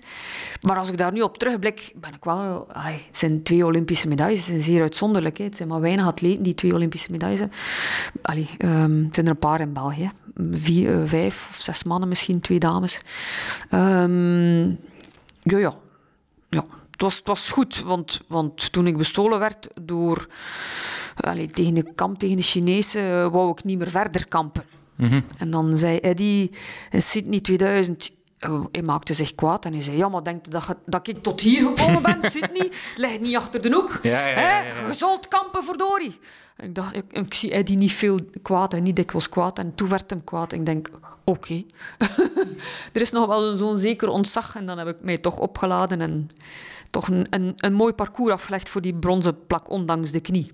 Speaker 3: Maar als ik daar nu op terugblik, ben ik wel... Ay, het zijn twee Olympische medailles, het zijn zeer uitzonderlijk. Hè. Het zijn maar weinig atleten die twee Olympische medailles hebben. Allee, um, het zijn er een paar in België. Vier, uh, vijf of zes mannen misschien, twee dames. Um, ja, ja. ja het, was, het was goed, want, want toen ik bestolen werd door... Tegen de kamp tegen de Chinezen wou ik niet meer verder kampen. Mhm. En dan zei Eddie in Sydney 2000... hij maakte zich kwaad en hij zei: Ja, maar denk je dat, dat ik tot hier gekomen ben, Sydney? Het ligt niet achter de hoek. Ja, ja, ja, ja, Je zult kampen, verdorie. ik dacht, ik, ik, zie Eddie niet veel kwaad en niet dikwijls kwaad. En toen werd hem kwaad. ik denk: Oké. er is nog wel zo'n zeker ontzag. En dan heb ik mij toch opgeladen en toch een, een, een mooi parcours afgelegd voor die bronzen plak, ondanks de knie.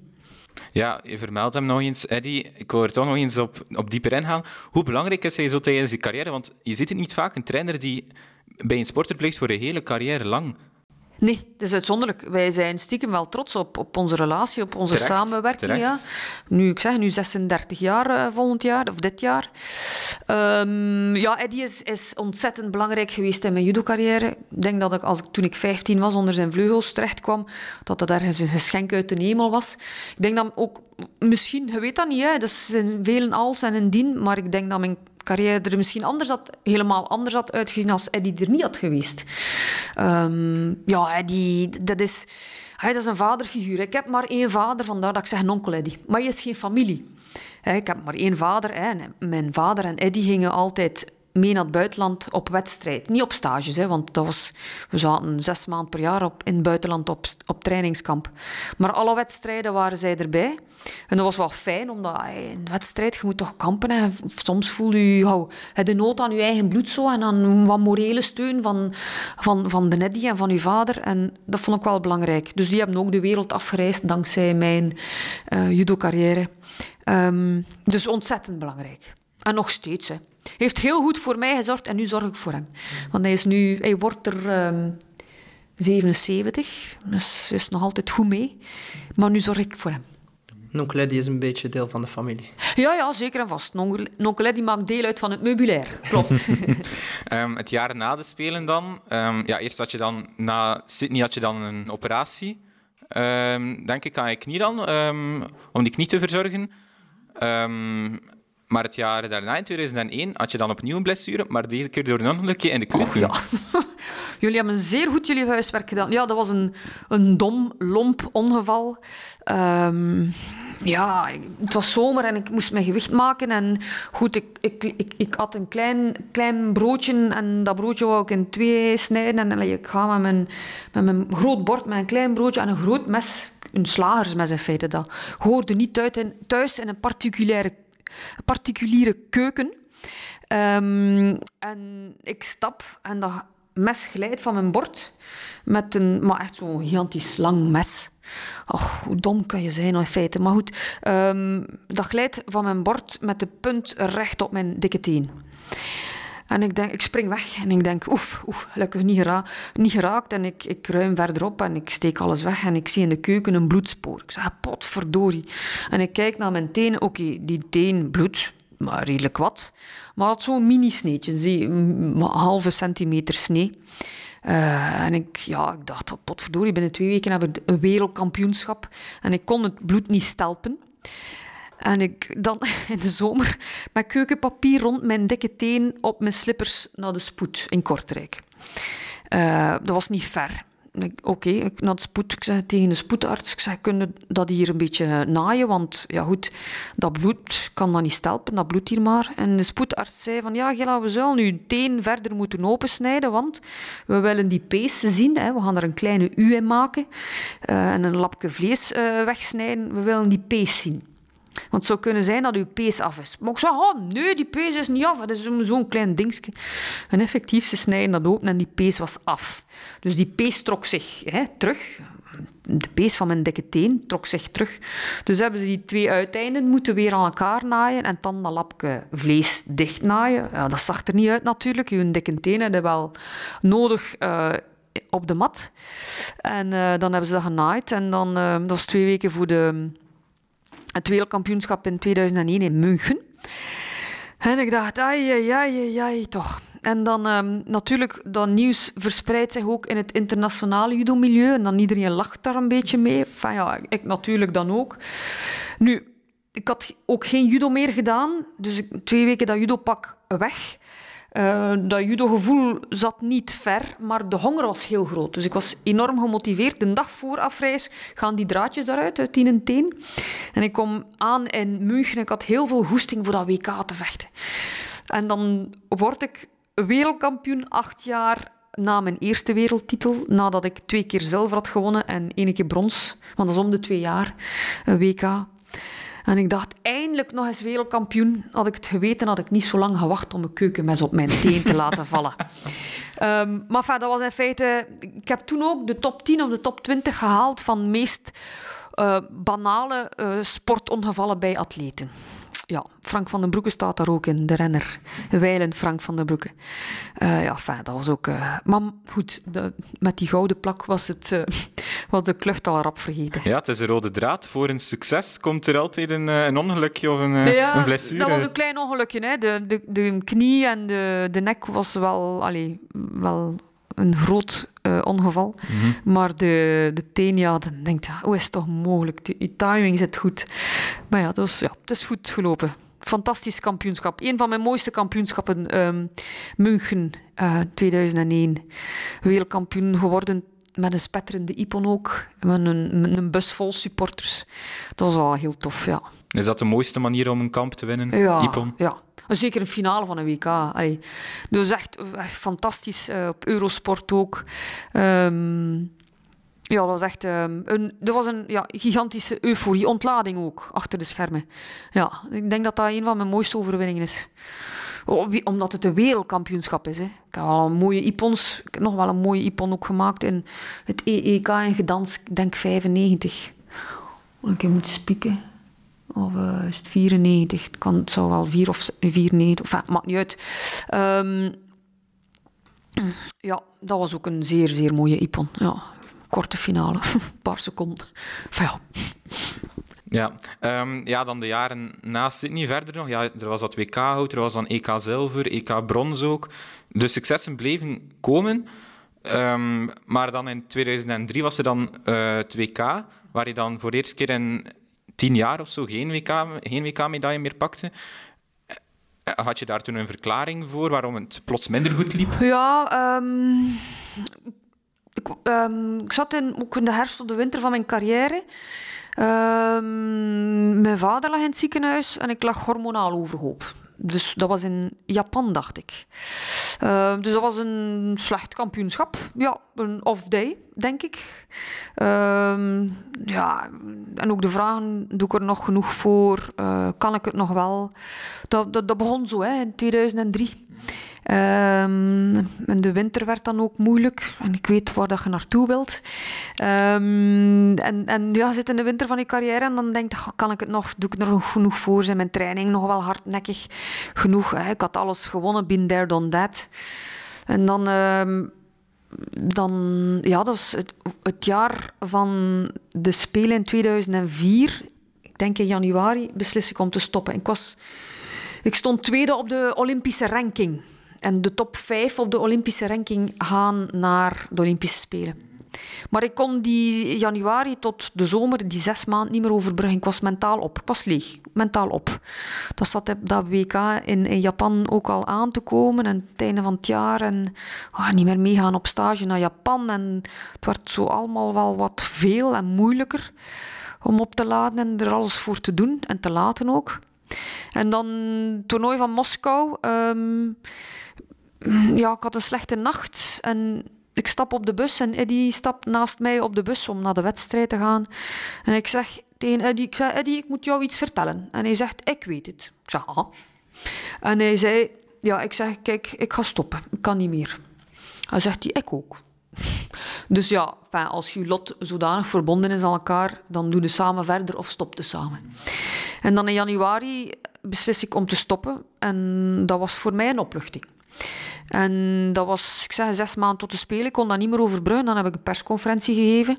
Speaker 1: Ja, je vermeldt hem nog eens, Eddie. Ik wil er toch nog eens op, op dieper ingaan. Hoe belangrijk is hij zo tijdens je carrière? Want je ziet het niet vaak, een trainer die bij een sporter blijft voor een hele carrière lang.
Speaker 3: Nee, het is uitzonderlijk. Wij zijn stiekem wel trots op, op onze relatie, op onze
Speaker 1: Terecht,
Speaker 3: samenwerking. Ja. Nu, ik zeg nu 36 jaar eh, volgend jaar, of dit jaar. Ehm, ja, Eddie is, is ontzettend belangrijk geweest in mijn judo-carrière. Ik denk dat ik, als ik, toen ik 15 was, onder zijn vleugels terecht kwam, dat dat ergens een geschenk uit de hemel was. Ik denk dat ook, misschien, je weet dat niet, hè, dat is in velen als en een dien, maar ik denk dat mijn carrière er misschien anders had, helemaal anders had uitgezien als Eddie er niet had geweest. Ehm, ja, Eddie, dat is, hij is een vaderfiguur. Ik heb maar één vader, vandaar dat ik zeg onkel Eddie. Maar je is geen familie. Ik heb maar één vader. Hè. Mijn vader en Eddie gingen altijd mee naar het buitenland op wedstrijd. Niet op stages, hè, want dat was, we zaten zes maanden per jaar op, in het buitenland op, op trainingskamp. Maar alle wedstrijden waren zij erbij. En dat was wel fijn, omdat hey, in een wedstrijd, je moet toch kampen. Hè. Soms voel je, de nood aan je eigen bloed zo, en aan wat morele steun van, van, van de Eddie en van je vader. En dat vond ik wel belangrijk. Dus die hebben ook de wereld afgereisd dankzij mijn eh, judo-carrière. Ehm, dus ontzettend belangrijk. En nog steeds. Hè. Hij heeft heel goed voor mij gezorgd en nu zorg ik voor hem. Want hij, is nu, hij wordt er ehm, 77, dus hij is nog altijd goed mee. Maar nu zorg ik voor hem.
Speaker 2: Onkel Eddie is een beetje deel van de familie.
Speaker 3: Ja, ja, zeker en vast. Nonkel Nonkel Eddie maakt deel uit van het meubilair. Klopt.
Speaker 1: Ehm, het jaar na de Spelen dan. ehm, ja, eerst had je dan, na Sydney had je dan een operatie. ehm, denk ik aan je knie dan, ehm, om die knie te verzorgen. Maar het jaar daarna, in 2001, had je dan opnieuw een blessure, maar deze keer door een ongelukje in de keuken.
Speaker 3: ja. Jullie hebben zeer goed jullie huiswerk gedaan. Ja, dat was een, een dom, lomp ongeval. Ehm, ja, het was zomer en ik moest mijn gewicht maken. En goed, ik, ik, ik, ik had een klein, klein broodje en dat broodje wou ik in twee snijden. En ik ga met mijn, met mijn groot bord, met een klein broodje en een groot mes, een slagersmes in feite, dat hoorde niet thuis in, thuis in een particuliere, particuliere keuken. Ehm, en ik stap en dat mes glijdt van mijn bord met een, maar echt zo'n gigantisch lang mes. Och, hoe dom kan je zijn in feite. Maar goed, ehm, dat glijdt van mijn bord met de punt recht op mijn dikke teen. En ik, denk, ik spring weg en ik denk, oef, oef gelukkig niet, gera niet geraakt. En ik, ik ruim verderop en ik steek alles weg en ik zie in de keuken een bloedspoor. Ik zeg, potverdorie. En ik kijk naar mijn teen. Oké, die teen bloedt, maar redelijk wat. Maar had zo'n mini-sneetje, een halve centimeter snee. Eh, en ik, ja, ik dacht, oh, potverdorie, binnen twee weken hebben we een wereldkampioenschap. En ik kon het bloed niet stelpen. En ik dan in de zomer met keukenpapier rond mijn dikke teen op mijn slippers naar de spoed in Kortrijk. Eh, dat was niet ver. Oké, naar de spoed. Ik zei tegen de spoedarts, ik zei, kunnen dat hier een beetje naaien? Want ja goed, dat bloed kan dat niet stelpen, dat bloedt hier maar. En de spoedarts zei van, ja Gela, we zullen nu een teen verder moeten opensnijden, want we willen die pees zien. Hè. We gaan er een kleine U in maken eh, en een lapje vlees eh, wegsnijden. We willen die pees zien. Want het zou kunnen zijn dat uw pees af is. Maar ik zeg, oh, nee, die pees is niet af. Dat is zo- zo'n klein dingetje. En effectief, ze snijden dat open en die pees was af. Dus die pees trok zich hè, terug. De pees van mijn dikke teen trok zich terug. Dus hebben ze die twee uiteinden moeten weer aan elkaar naaien en dan dat lapje vlees dicht naaien. Ja, dat zag er niet uit natuurlijk. Je dikke teen hadden wel nodig eh, op de mat. En eh, dan hebben ze dat genaaid. En dan, eh, dat was twee weken voor de het wereldkampioenschap in 2001 in München. En ik dacht, ai, ai, ai, ai, toch. En dan ehm, natuurlijk, dat nieuws verspreidt zich ook in het internationale judo-milieu. En dan iedereen lacht daar een beetje mee. Enfin, ja, ik natuurlijk dan ook. Nu, ik had ook geen judo meer gedaan. Dus twee weken dat judopak weg. Eh, dat judo-gevoel zat niet ver, maar de honger was heel groot. Dus ik was enorm gemotiveerd. De dag voor afreis gaan die draadjes daaruit, uit tien en teen. En ik kom aan in München en ik had heel veel goesting voor dat WK te vechten. En dan word ik wereldkampioen acht jaar na mijn eerste wereldtitel, nadat ik twee keer zilver had gewonnen en één keer brons. Want dat is om de twee jaar, een WK. En ik dacht, eindelijk nog eens wereldkampioen. Had ik het geweten, had ik niet zo lang gewacht om een keukenmes op mijn teen te laten vallen. Ehm, maar enfin, dat was in feite... Ik heb toen ook de top 10 of de top 20 gehaald van meest uh, banale uh, sportongevallen bij atleten ja, Frank van den Broeke staat daar ook in, de renner. Wijlen Frank van den Broeke. Uh, ja, fijn, dat was ook... Uh, maar goed, de, met die gouden plak was het... Uh, was de klucht al rap vergeten.
Speaker 1: Ja, het is een rode draad. Voor een succes komt er altijd een, een ongelukje of een, ja, een blessure.
Speaker 3: dat was een klein ongelukje. Hè. De, de, de knie en de, de nek was wel... Allee, wel een groot uh, ongeval. Mhm. Maar de, de teen, ja, dan denkt hoe is het toch mogelijk? Die, timing zit goed. Maar ja, dus, ja, het is goed gelopen. Fantastisch kampioenschap. Een van mijn mooiste kampioenschappen, um, München uh, 2001. Wereldkampioen geworden met een spetterende Ipon ook. Met een, met een bus vol supporters. Dat was wel heel tof, ja.
Speaker 1: Is dat de mooiste manier om een kamp te winnen,
Speaker 3: ja,
Speaker 1: Ipon?
Speaker 3: Ja, Zeker een finale van een WK. Allee. Dus echt, echt fantastisch. Uh, op Eurosport ook. Um, ja, dat was echt um, een, er was een ja, gigantische euforie. Ontlading ook, achter de schermen. Ja, ik denk dat dat een van mijn mooiste overwinningen is. Omdat het een wereldkampioenschap is. Hè. Ik heb al een mooie ipons, ik heb nog wel een mooie ipon ook gemaakt in het EEK in Gdansk, denk 95. Ik moet spieken. Of uh, is het 94? Het, kan, zou wel 4 of 94, enfin, maakt niet uit. Um, ja, dat was ook een zeer, zeer mooie Ipon. Ja, korte finale, een paar seconden. Enfin, ja.
Speaker 1: Ja, um, ja, dan de jaren naast niet verder nog. Ja, er was dat WK-hout, er was dan EK zilver, EK brons ook. De successen bleven komen. Um, maar dan in 2003 was er dan uh, het WK, waar je dan voor de eerste keer in tien jaar of zo geen WK-medaille WK meer pakte. Eh, had je daar toen een verklaring voor waarom het plots minder goed liep?
Speaker 3: Ja, um, ik, ik, zat in, ook in de herfst of de winter van mijn carrière. Um, mijn vader lag in het ziekenhuis en ik lag hormonaal overhoop. Dus dat was in Japan, dacht ik. Uh, dus dat was een slecht kampioenschap. Ja, een off-day, denk ik. Uh, ja, en ook de vragen, doe ik er nog genoeg voor? Uh, kan ik het nog wel? Dat, dat, dat begon zo hè, in 2003. Um, en de winter werd dan ook moeilijk. En ik weet waar dat je naartoe wilt. Um, en, en ja, zit in de winter van je carrière en dan denk je, kan ik het nog, doe ik er nog genoeg voor? Zijn mijn training nog wel hardnekkig genoeg? Hè? Ik had alles gewonnen, been there, done that. En dan... Um, dan, ja, dat was het, het, jaar van de Spelen in 2004. Ik denk in januari beslis ik om te stoppen. Ik, was, ik stond tweede op de Olympische ranking. En de top 5 op de Olympische ranking gaan naar de Olympische Spelen. Maar ik kon die januari tot de zomer, die zes maanden, niet meer overbruggen. Ik was mentaal op. Ik was leeg, mentaal op. Dat zat dat WK in, in Japan ook al aan te komen. En het einde van het jaar. En oh, niet meer meegaan op stage naar Japan. En het werd zo allemaal wel wat veel en moeilijker om op te laden en er alles voor te doen en te laten ook. En dan het toernooi van Moskou. Um, ja, ik had een slechte nacht en ik stap op de bus en Eddie stapt naast mij op de bus om naar de wedstrijd te gaan. En ik zeg tegen Eddie, ik zeg, Eddie, ik moet jou iets vertellen. En hij zegt, ik weet het. Ik zeg, ah. En hij zei, ja, ik zeg, kijk, ik ga stoppen. Ik kan niet meer. Hij zegt, hij, ik ook. Dus ja, als je lot zodanig verbonden is aan elkaar, dan doe je samen verder of stop je samen. En dan in januari beslis ik om te stoppen. En dat was voor mij een opluchting. En dat was, ik zeg, zes maanden tot de Spelen. Ik kon dat niet meer overbruggen. Dan heb ik een persconferentie gegeven.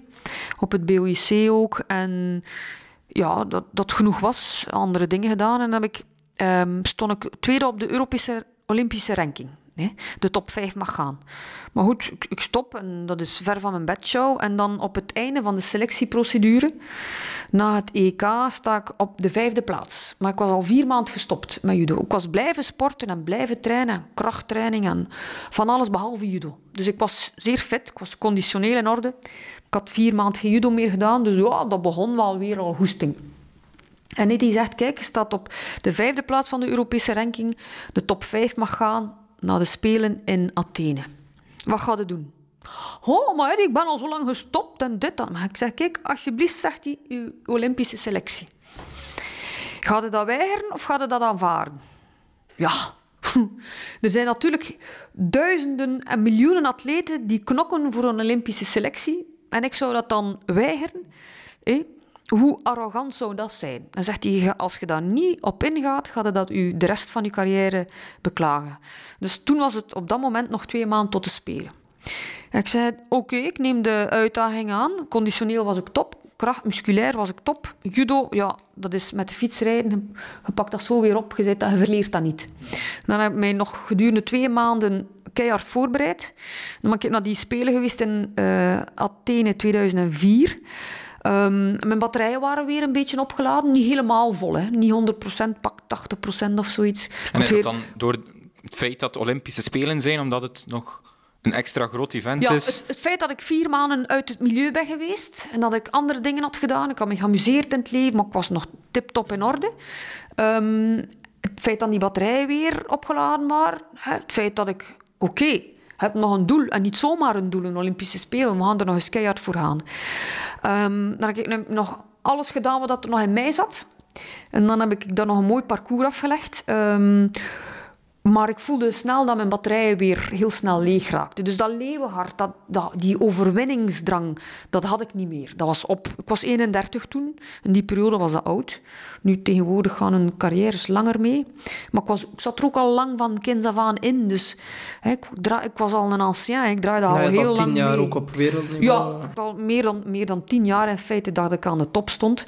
Speaker 3: Op het BOIC ook. En ja, dat, dat genoeg was. Andere dingen gedaan. En dan heb ik, um, stond ik tweede op de Europese Olympische ranking. De top 5 mag gaan. Maar goed, ik, stop en dat is ver van mijn bedshow. En dan op het einde van de selectieprocedure, na het EK, sta ik op de vijfde plaats. Maar ik was al vier maanden gestopt met judo. Ik was blijven sporten en blijven trainen, krachttraining en van alles behalve judo. Dus ik was zeer fit, ik was conditioneel in orde. Ik had vier maanden geen judo meer gedaan, dus ja, dat begon wel weer al hoesting. En die zegt, kijk, je staat op de vijfde plaats van de Europese ranking. De top 5 mag gaan naar de Spelen in Athene. Wat ga je doen? Oh, maar ik ben al zo lang gestopt en dit dan. Maar ik zeg, kijk, alsjeblieft, zegt hij, uw Olympische selectie. Gaat je dat weigeren of gaat je dat aanvaarden? Ja, er zijn natuurlijk duizenden en miljoenen atleten die knokken voor een Olympische selectie. En ik zou dat dan weigeren. Hoe arrogant zou dat zijn? Dan zegt hij, als je daar niet op ingaat, gaat het dat u de rest van je carrière beklagen. Dus toen was het op dat moment nog twee maanden tot te spelen. Ik zei, oké, ik neem de uitdaging aan. Conditioneel was ik top. Kracht, musculair was ik top. Judo, ja, dat is met de fiets rijden. Je pakt dat zo weer op, je, dat, je verleert dat niet. Dan heb ik mij nog gedurende twee maanden keihard voorbereid. Dan ben ik naar die Spelen geweest in uh, Athene 2004. Um, mijn batterijen waren weer een beetje opgeladen. Niet helemaal vol, hè. niet 100%, pak 80% of zoiets.
Speaker 1: En is het dan door het feit dat Olympische Spelen zijn, omdat het nog een extra groot event
Speaker 3: ja,
Speaker 1: is?
Speaker 3: Het, het, feit dat ik vier maanden uit het milieu ben geweest en dat ik andere dingen had gedaan. Ik had me geamuseerd in het leven, maar ik was nog tip-top in orde. Um, het feit dat die batterijen weer opgeladen waren. Het feit dat ik, oké, heb nog een doel. En niet zomaar een doel, een Olympische Spelen. We gaan er nog eens keihard voor gaan. Um, dan heb ik nog alles gedaan wat er nog in mij zat. En dan heb ik daar nog een mooi parcours afgelegd. Um, maar ik voelde snel dat mijn batterijen weer heel snel leeg raakten. Dus dat leeuwenhart, dat, dat, die overwinningsdrang, dat had ik niet meer. Dat was op. Ik was 31 toen. In die periode was dat oud. Nu tegenwoordig gaan een carrières langer mee. Maar ik, was, ik zat er ook al lang van kinds af aan in. Dus hè, ik, ik, was al een ancien. Ik draaide al heel al
Speaker 2: tien
Speaker 3: lang
Speaker 2: jaar
Speaker 3: mee.
Speaker 2: ook op wereldniveau.
Speaker 3: Ja, al meer dan, meer dan tien jaar in feite dat ik aan de top stond.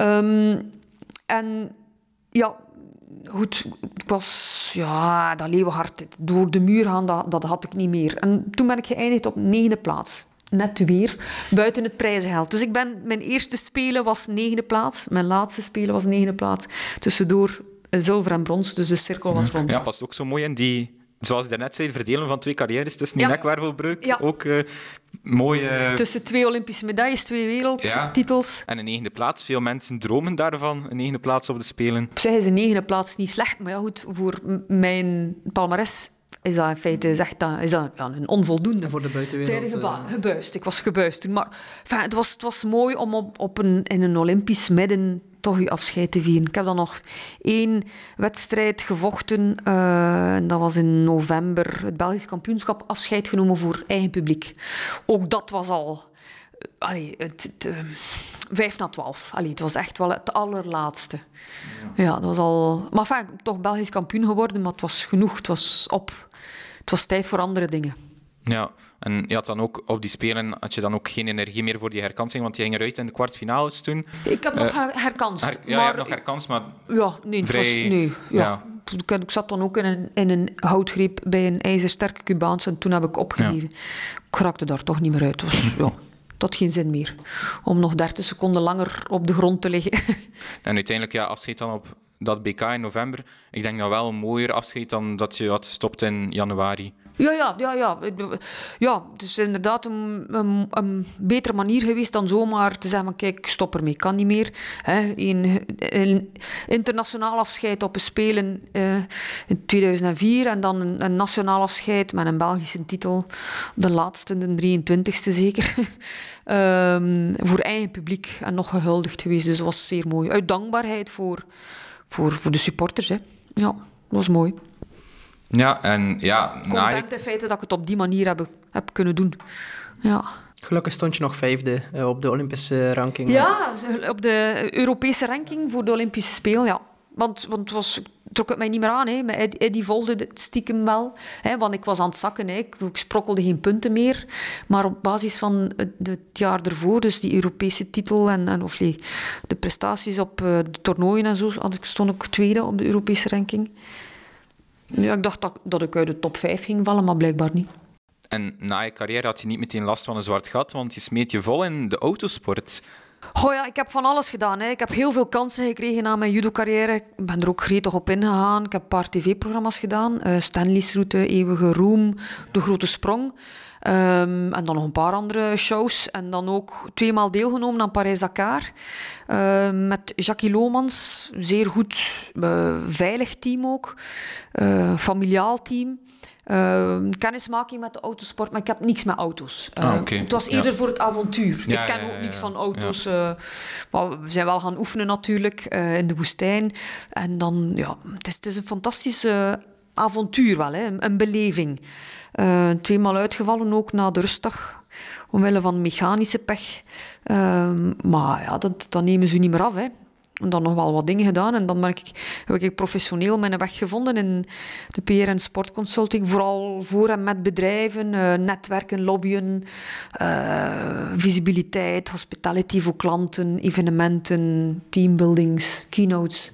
Speaker 3: Um, en ja, goed, ik was, ja, dat leeuwenhart door de muur gaan, dat, dat had ik niet meer. En toen ben ik geëindigd op negende plaats. Net weer, buiten het prijzengeld. Dus ik ben, mijn eerste spelen was negende plaats. Mijn laatste spelen was negende plaats. Tussendoor zilver en brons, dus de cirkel was rond.
Speaker 1: Ja, past ook zo mooi in die zoals je net zei, verdelen van twee carrières tussen die
Speaker 3: Ja.
Speaker 1: nekwervelbreuk.
Speaker 3: Ja.
Speaker 1: Ook eh mooi. eh,
Speaker 3: Tussen twee Olympische medailles, twee wereldtitels.
Speaker 1: en een negende plaats. Veel mensen dromen daarvan, een negende plaats op de Spelen.
Speaker 3: Op zich is een negende plaats niet slecht, maar ja, goed, voor mijn palmares is dat in feite is echt, dat- is dat, ja, een onvoldoende.
Speaker 2: Voor de buitenwereld.
Speaker 3: Zij is
Speaker 2: eh,
Speaker 3: gebuist. Ik was gebuist toen. Maar enfin, het, was, het was mooi om op, op een, in een Olympisch midden toch je afscheid te vieren. Ik heb dan nog één wedstrijd gevochten. eh, en dat was in november. Het Belgisch kampioenschap. Afscheid genomen voor eigen publiek. Ook dat was al... eh, Allee, het, het, eh, vijf na twaalf. Allee, het was echt wel het allerlaatste. Ja, dat was al... Maar ben toch Belgisch kampioen geworden, maar het was genoeg. Het was op. Het was tijd voor andere dingen.
Speaker 1: Ja, en je had dan ook op die Spelen had je dan ook geen energie meer voor die herkansing, want die ging eruit in de kwartfinales toen.
Speaker 3: Ik heb nog her- herkanst.
Speaker 1: Her- ja, je
Speaker 3: maar
Speaker 1: hebt nog herkanst, maar
Speaker 3: Ja, nee, was,
Speaker 1: Vrij-
Speaker 3: nee ja.
Speaker 1: ja.
Speaker 3: Ik, zat dan ook in een, in een houtgreep bij een ijzersterke Cubaanse en toen heb ik opgegeven. Ik raakte daar toch niet meer uit. Ja, had geen zin meer om nog 30 seconden langer op de grond te liggen.
Speaker 1: En uiteindelijk, ja, afscheid dan op dat BK in november. Ik denk dat wel een mooier afscheid dan dat je had gestopt in januari.
Speaker 3: Ja, ja, ja, ja. Ja, het is inderdaad een, een, betere manier geweest dan zomaar te zeggen van kijk, stop ermee, kan niet meer. Hè, een, een internationaal afscheid op een Spelen eh, in 2004 en dan een, een nationaal afscheid met een Belgische titel, de laatste, de 23ste zeker, Ehm, voor eigen publiek en nog gehuldigd geweest. Dus dat was zeer mooi. Uit dankbaarheid voor, voor, voor de supporters. Hè. Ja, dat was mooi
Speaker 1: Ja, en ja, na
Speaker 3: content in feite dat ik het op die manier heb, heb kunnen doen. Ja.
Speaker 2: Gelukkig stond je nog vijfde eh, op de Olympische ranking.
Speaker 3: ja, op de Europese ranking voor de Olympische Spelen, ja. Want, want het was, trok het mij niet meer aan. Hè. Maar Ed- Eddie volgde het stiekem wel. Hè, want ik was aan het zakken. Hè. Ik, ik sprokkelde geen punten meer. Maar op basis van het, het jaar ervoor, dus die Europese titel en, en of nee, de prestaties op eh, de toernooien en zo, had ik, stond ik tweede op de Europese ranking. Ja, ik dacht dat, dat ik uit de top 5 ging vallen, maar blijkbaar niet.
Speaker 1: En na je carrière had je niet meteen last van een zwart gat, want je smeet je vol in de autosport.
Speaker 3: Goh ja, ik heb van alles gedaan. Hè. Ik heb heel veel kansen gekregen na mijn judo-carrière. Ik ben er ook gretig op ingegaan. Ik heb een paar tv-programma's gedaan. Eh Stanley's Route, Eeuwige Roem, De Grote Sprong. Ehm, en dan nog een paar andere shows. En dan ook tweemaal deelgenomen aan Parijs-Dakar. Ehm, met Jackie Lomans. Zeer goed, eh, veilig team ook. Eh, familiaal team. Ehm, kennismaking met de autosport, maar ik heb niks met auto's.
Speaker 1: Ah.
Speaker 3: Het was
Speaker 1: Ja.
Speaker 3: eerder voor het avontuur.
Speaker 1: Ja,
Speaker 3: ik ken
Speaker 1: ja,
Speaker 3: ook niks van auto's. eh, maar we zijn wel gaan oefenen natuurlijk in de woestijn. En dan, ja, het is, het is een fantastische avontuur wel, hè, een, beleving. Eh, tweemaal uitgevallen ook na de rustdag. omwille van mechanische pech. Ehm, maar ja, dat, dat nemen ze niet meer af. Hè. En dan nog wel wat dingen gedaan. En dan ben ik, heb ik professioneel mijn weg gevonden in de PR en sportconsulting. Vooral voor en met bedrijven, uh, netwerken, lobbyen, uh, visibiliteit, hospitality voor klanten, evenementen, teambuildings, keynotes.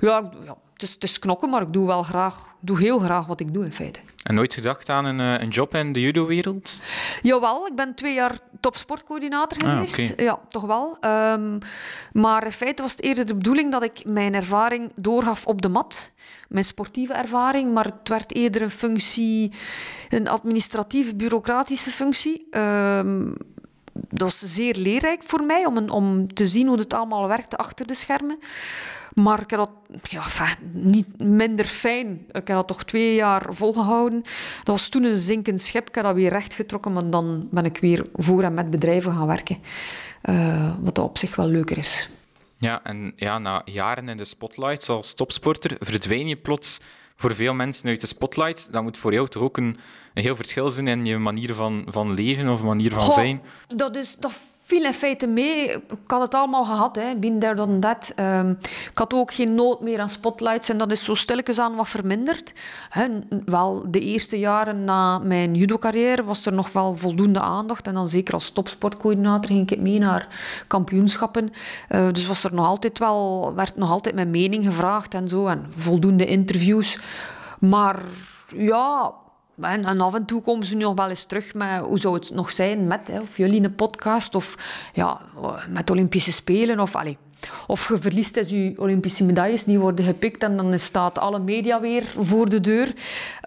Speaker 3: Ja, ja het, is, het is knokken, maar ik doe wel graag, doe heel graag wat ik doe in feite.
Speaker 1: En nooit gedacht aan een, eh, een job in de judo-wereld?
Speaker 3: Jawel, ik ben twee jaar topsportcoördinator ah, geweest. Ja, toch wel. Ehm, maar in feite was het eerder de bedoeling dat ik mijn ervaring doorgaf op de mat. Mijn sportieve ervaring, maar het werd eerder een functie, een administratieve, bureaucratische functie. Um, dat was zeer leerrijk voor mij om, om te zien hoe het allemaal werkte achter de schermen. Maar ik heb dat ja, niet minder fijn. Ik heb dat toch twee jaar volgehouden. Dat was toen een zinkend schip. Ik heb dat weer rechtgetrokken, maar dan ben ik weer voor en met bedrijven gaan werken. Uh, wat op zich wel leuker is.
Speaker 1: Ja, en ja, na jaren in de spotlight als topsporter verdwijn je plots voor veel mensen uit de spotlight. Dat moet voor jou toch ook een, een heel verschil zijn in je manier van, van leven of manier van zijn?
Speaker 3: Dat, is, dat viel in feite mee. Ik had het allemaal gehad, hè. been there, done. Um, ik had ook geen nood meer aan spotlights en dat is zo stilletjes aan wat verminderd. Wel, de eerste jaren na mijn judo-carrière was er nog wel voldoende aandacht. En dan zeker als topsportcoördinator ging ik mee naar kampioenschappen. Uh, dus was er nog altijd wel, werd nog altijd mijn mening gevraagd en zo. En voldoende interviews. Maar ja, en, af en toe komen ze nog wel eens terug met hoe zou het nog zijn met, hè, of jullie een podcast, of ja, met Olympische Spelen, of allee, of je verliest dus je Olympische medailles, die worden gepikt en dan staat alle media weer voor de deur.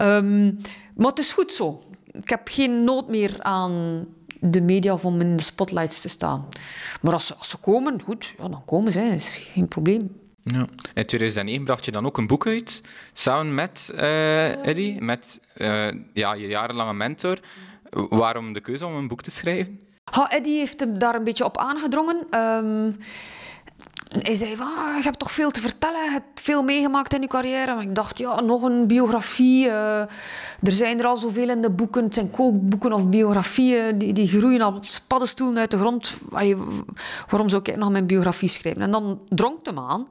Speaker 3: Um, maar het is goed zo. Ik heb geen nood meer aan de media om in de spotlights te staan. Maar als ze, als ze komen, goed, ja, dan komen ze, dat is geen probleem.
Speaker 1: Ja. In 2009 bracht je dan ook een boek uit, samen met uh, Eddie, met uh, ja, je jarenlange mentor. Waarom de keuze om een boek te schrijven?
Speaker 3: Ha, Eddie heeft daar een beetje op aangedrongen. Um, hij zei ah, je hebt toch veel te vertellen, je hebt veel meegemaakt in je carrière. Ik dacht, ja, nog een biografie. Uh, er zijn er al zoveel in de boeken. Het zijn kookboeken of biografieën die, die groeien op paddenstoelen uit de grond. Waarom zou ik nog mijn biografie schrijven? En dan dronk hem aan.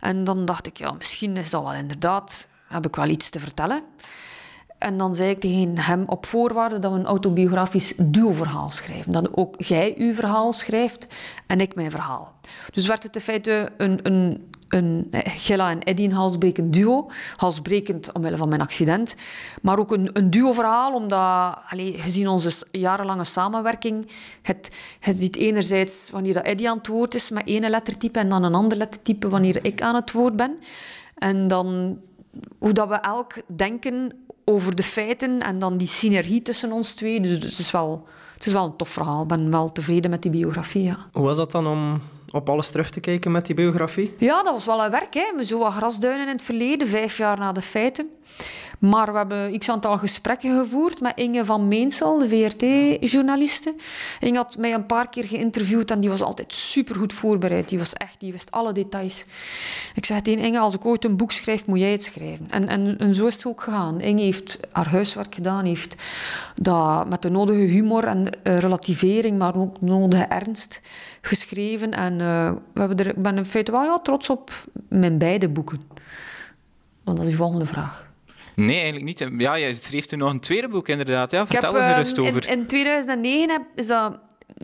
Speaker 3: En dan dacht ik, ja, misschien is dat wel inderdaad, heb ik wel iets te vertellen. En dan zei ik tegen hem op voorwaarde dat we een autobiografisch duo-verhaal schrijven. Dat ook jij uw verhaal schrijft en ik mijn verhaal. Dus werd het in feite een, een, een Gilla en Eddie een halsbrekend duo. Halsbrekend omwille van mijn accident. Maar ook een, een duo-verhaal, omdat allez, gezien onze jarenlange samenwerking... Het, het ziet enerzijds wanneer dat Eddie aan het woord is met één lettertype en dan een ander lettertype wanneer ik aan het woord ben. En dan hoe dat we elk denken over de feiten en dan die synergie tussen ons twee. Dus het is wel, het is wel een tof verhaal. Ik ben wel tevreden met die biografie, ja.
Speaker 2: Hoe was dat dan om op alles terug te kijken met die biografie?
Speaker 3: Ja, dat was wel een werk. Hè. Zo wat grasduinen in het verleden, vijf jaar na de feiten. Maar we hebben x aantal gesprekken gevoerd met Inge van Meensel, de VRT-journaliste. Inge had mij een paar keer geïnterviewd en die was altijd supergoed voorbereid. Die, was echt, die wist alle details. Ik zeg tegen Inge, als ik ooit een boek schrijf, moet jij het schrijven. En, en, en zo is het ook gegaan. Inge heeft haar huiswerk gedaan, heeft dat met de nodige humor en uh, relativering, maar ook de nodige ernst geschreven. En uh, we hebben er, ik ben in feite wel ja, trots op mijn beide boeken. Want dat is de volgende vraag.
Speaker 1: Nee, eigenlijk niet. Ja, je schreef toen nog een tweede boek, inderdaad. Ja, vertel er gerust
Speaker 3: ehm,
Speaker 1: over.
Speaker 3: In, in 2009 is, dat,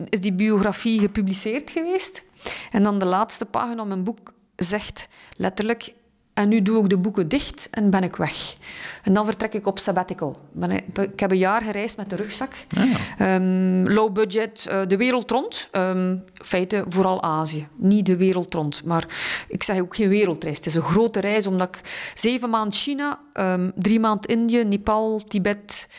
Speaker 3: is die biografie gepubliceerd geweest. En dan de laatste pagina van mijn boek zegt letterlijk... En nu doe ik de boeken dicht en ben ik weg. En dan vertrek ik op sabbatical. Ik heb een jaar gereisd met de rugzak. Ah. Um, low budget, uh, de wereld rond. Um, feite vooral Azië. Niet de wereld rond. Maar ik zeg ook geen wereldreis. Het is een grote reis, omdat ik zeven maanden China, um, drie maanden Indië, Nepal, Tibet...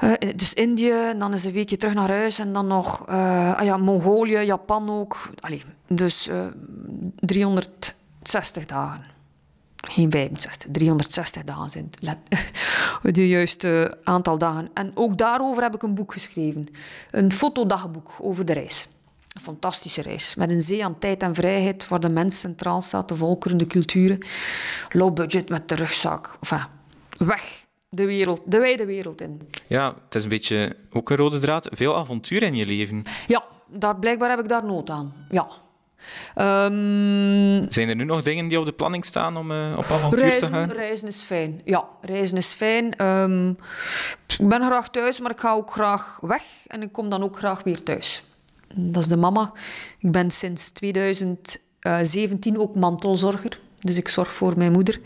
Speaker 3: Uh, dus Indië, en dan is een weekje terug naar huis en dan nog uh, ah ja, Mongolië, Japan ook. Allee, dus uh, 300 60 dagen. Geen 65, 360 dagen zijn het. Het juiste aantal dagen. En ook daarover heb ik een boek geschreven. Een fotodagboek over de reis. Een fantastische reis. Met een zee aan tijd en vrijheid, waar de mens centraal staat, de volkeren, de culturen. Low budget met de rugzak. Enfin, weg de wereld, de wijde wereld in.
Speaker 1: Ja, het is een beetje ook een rode draad. Veel avontuur in je leven.
Speaker 3: Ja, daar, blijkbaar heb ik daar nood aan. Ja. Ehm,
Speaker 1: Zijn er nu nog dingen die op de planning staan om uh, op avontuur
Speaker 3: reizen,
Speaker 1: te gaan?
Speaker 3: Reizen is fijn. Ja, reizen is fijn. Ehm, ik ben graag thuis, maar ik ga ook graag weg. En ik kom dan ook graag weer thuis. Dat is de mama. Ik ben sinds 2017 ook mantelzorger. Dus ik zorg voor mijn moeder.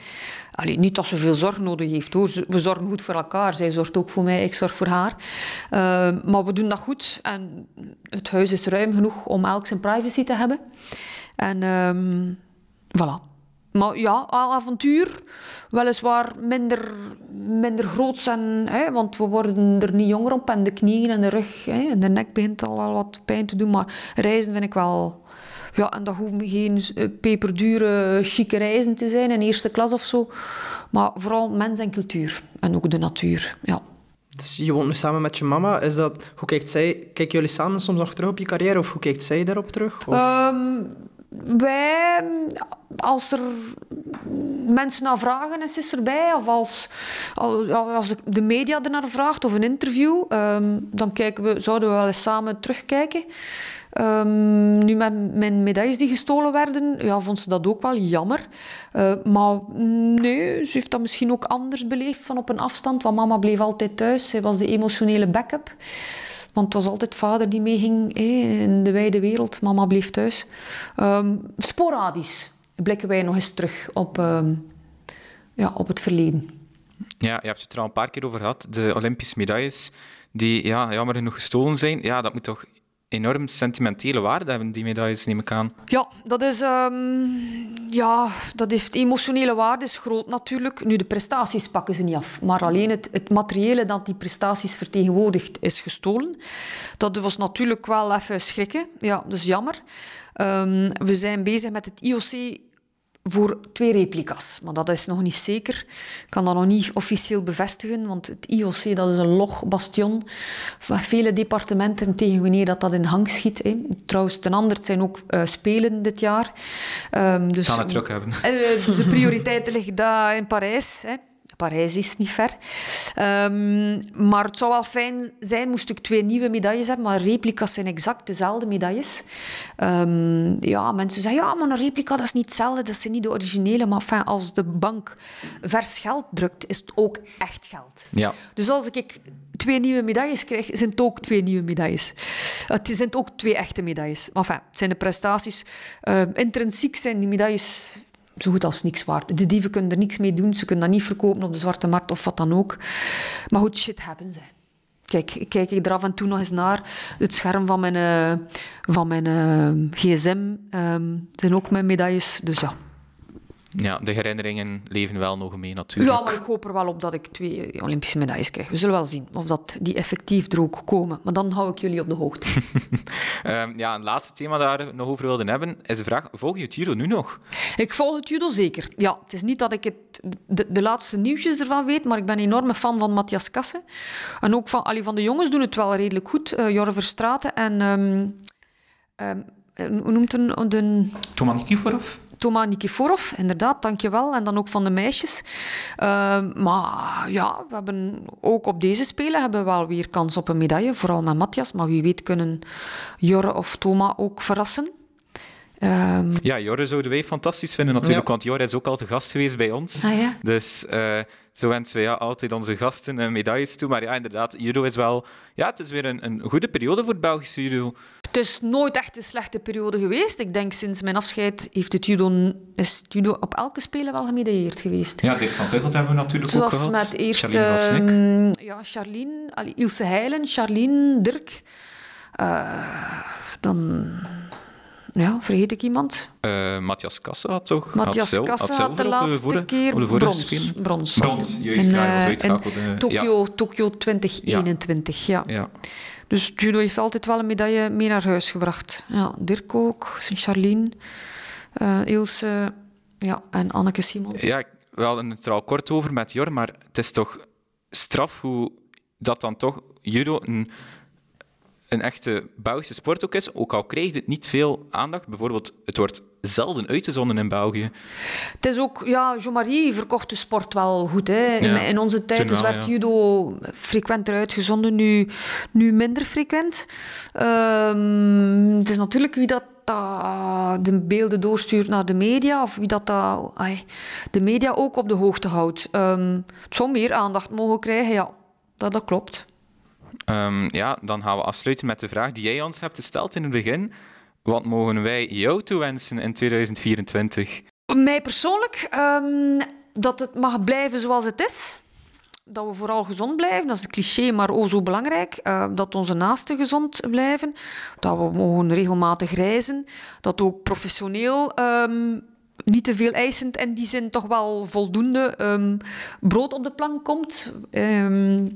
Speaker 3: Allee, niet dat ze veel zorg nodig heeft hoor. We zorgen goed voor elkaar. Zij zorgt ook voor mij, ik zorg voor haar. Uh, maar we doen dat goed. En het huis is ruim genoeg om elk zijn privacy te hebben. En um, voilà. Maar ja, avontuur. Weliswaar minder, minder groot en, hè, want we worden er niet jonger op. En de knieën en de rug hè, en de nek begint al wel wat pijn te doen. Maar reizen vind ik wel ja, en dat hoeven geen peperdure, chique reizen te zijn in eerste klas of zo. Maar vooral mens en cultuur. En ook de natuur, ja.
Speaker 2: Dus je woont nu samen met je mama. Is dat, hoe kijkt zij, kijken jullie samen soms nog terug op je carrière? Of hoe kijkt zij daarop terug?
Speaker 3: Um, wij, als er mensen naar vragen, is ze erbij. Of als, als de media er naar vraagt of een interview, um, dan kijken we, zouden we wel eens samen terugkijken. Um, nu met mijn medailles die gestolen werden, ja, vond ze dat ook wel jammer. Uh, maar nee, ze heeft dat misschien ook anders beleefd van op een afstand. Want mama bleef altijd thuis. Zij was de emotionele backup. Want het was altijd vader die meeging hey, in de wijde wereld. Mama bleef thuis. Um, sporadisch blikken wij nog eens terug op, um, ja, op het verleden.
Speaker 1: Ja, je hebt het er al een paar keer over gehad. De Olympische medailles die ja, jammer genoeg gestolen zijn. Ja, dat moet toch enorm sentimentele waarde hebben, die medailles, neem ik aan.
Speaker 3: Ja, dat is... Um, ja, dat heeft emotionele waarde, is groot natuurlijk. Nu, de prestaties pakken ze niet af. Maar alleen het, het materiële dat die prestaties vertegenwoordigt, is gestolen. Dat was natuurlijk wel even schrikken. Ja, dat is jammer. Um, we zijn bezig met het IOC voor twee replica's. Maar dat is nog niet zeker. Ik kan dat nog niet officieel bevestigen, want het IOC dat is een logbastion van vele departementen tegen wanneer dat, dat in hang schiet. Hè. Trouwens, ten andere zijn ook uh, spelen dit jaar.
Speaker 1: Um, dus, Gaan het druk hebben. Uh,
Speaker 3: de prioriteiten liggen daar in Parijs. Hè. Parijs is niet ver. Um, maar het zou wel fijn zijn moest ik twee nieuwe medailles hebben, maar replica's zijn exact dezelfde medailles. Um, ja, mensen zeggen, ja, maar een replica dat is niet hetzelfde, dat zijn niet de originele. Maar enfin, als de bank vers geld drukt, is het ook echt geld.
Speaker 1: Ja.
Speaker 3: Dus als ik twee nieuwe medailles krijg, zijn het ook twee nieuwe medailles. Het zijn ook twee echte medailles. Maar enfin, het zijn de prestaties. Uh, intrinsiek zijn die medailles zo goed als niks waard. De dieven kunnen er niks mee doen. Ze kunnen dat niet verkopen op de zwarte markt of wat dan ook. Maar goed, shit hebben ze. Kijk, kijk ik er af en toe nog eens naar. Het scherm van mijn, uh, van mijn uh, gsm uh, zijn ook mijn medailles. Dus ja.
Speaker 1: Ja, de herinneringen leven wel nog mee natuurlijk.
Speaker 3: Ja, maar ik hoop er wel op dat ik twee Olympische medailles krijg. We zullen wel zien of dat die effectief er ook komen. Maar dan hou ik jullie op de hoogte.
Speaker 1: um, ja, een laatste thema daar we nog over wilden hebben is de vraag, volg je het judo nu nog?
Speaker 3: Ik volg het judo zeker. Ja, het is niet dat ik het, de, de laatste nieuwtjes ervan weet, maar ik ben een enorme fan van Matthias Kassen. En ook van, allee, van de jongens doen het wel redelijk goed. Uh, Jorre Verstraten en... Um, um, hoe noemt het? De...
Speaker 1: Toman?
Speaker 3: Toma Nikiforov, inderdaad, dankjewel. En dan ook van de meisjes. Uh, maar ja, we hebben ook op deze Spelen hebben we wel weer kans op een medaille. Vooral met Matthias. Maar wie weet kunnen Jorre of Toma ook verrassen.
Speaker 1: Um... Ja, Jorre zouden wij fantastisch vinden natuurlijk, ja. want Jorre is ook al te gast geweest bij ons.
Speaker 3: Ah, ja?
Speaker 1: Dus uh, zo wensen we ja, altijd onze gasten uh, medailles toe. Maar ja, inderdaad, judo is wel... Ja, het is weer een, een goede periode voor het Belgische judo.
Speaker 3: Het is nooit echt een slechte periode geweest. Ik denk sinds mijn afscheid heeft het judo, is het judo op elke spelen wel gemedailleerd geweest.
Speaker 1: Ja, Dirk van Tuchelt hebben we natuurlijk
Speaker 3: Zoals
Speaker 1: ook
Speaker 3: gehad. met eerst... Charlene uh, ja, Charlene, Ilse Heilen, Charlene, Dirk. Uh, dan... Ja, vergeet ik iemand?
Speaker 1: Uh, Matthias Kassen had toch...
Speaker 3: Matthias
Speaker 1: had
Speaker 3: Kassen had,
Speaker 1: had
Speaker 3: de laatste
Speaker 1: voor,
Speaker 3: keer
Speaker 1: de
Speaker 3: brons. Brons,
Speaker 1: brons. juist. In, ja,
Speaker 3: uh, in Tokyo, ja. Tokyo 2021, ja.
Speaker 1: ja.
Speaker 3: Dus judo heeft altijd wel een medaille mee naar huis gebracht. Ja, Dirk ook, Charlene, uh, Ilse ja, en Anneke Simon.
Speaker 1: Ja, we hadden het er al kort over met Jor, maar het is toch straf hoe dat dan toch judo een een echte Belgische sport ook is, ook al krijgt het niet veel aandacht. Bijvoorbeeld, het wordt zelden uitgezonden in België.
Speaker 3: Het is ook, ja, Jean-Marie verkocht de sport wel goed. Hè. In,
Speaker 1: Ja,
Speaker 3: in onze tijd dus
Speaker 1: wel,
Speaker 3: werd
Speaker 1: ja.
Speaker 3: judo frequenter uitgezonden, nu, nu minder frequent. Ehm, het is natuurlijk wie dat, de beelden doorstuurt naar de media, of wie dat, dat ai, de media ook op de hoogte houdt. Ehm, het zou meer aandacht mogen krijgen, ja. Dat, dat klopt.
Speaker 1: Ehm, ja, dan gaan we afsluiten met de vraag die jij ons hebt gesteld in het begin. Wat mogen wij jou toewensen in 2024?
Speaker 3: Mij persoonlijk, ehm, dat het mag blijven zoals het is. Dat we vooral gezond blijven, dat is een cliché, maar ook zo belangrijk. Eh, dat onze naasten gezond blijven. Dat we mogen regelmatig reizen. Dat ook professioneel ehm, niet te veel eisend en die zin toch wel voldoende ehm, brood op de plank komt. Ehm,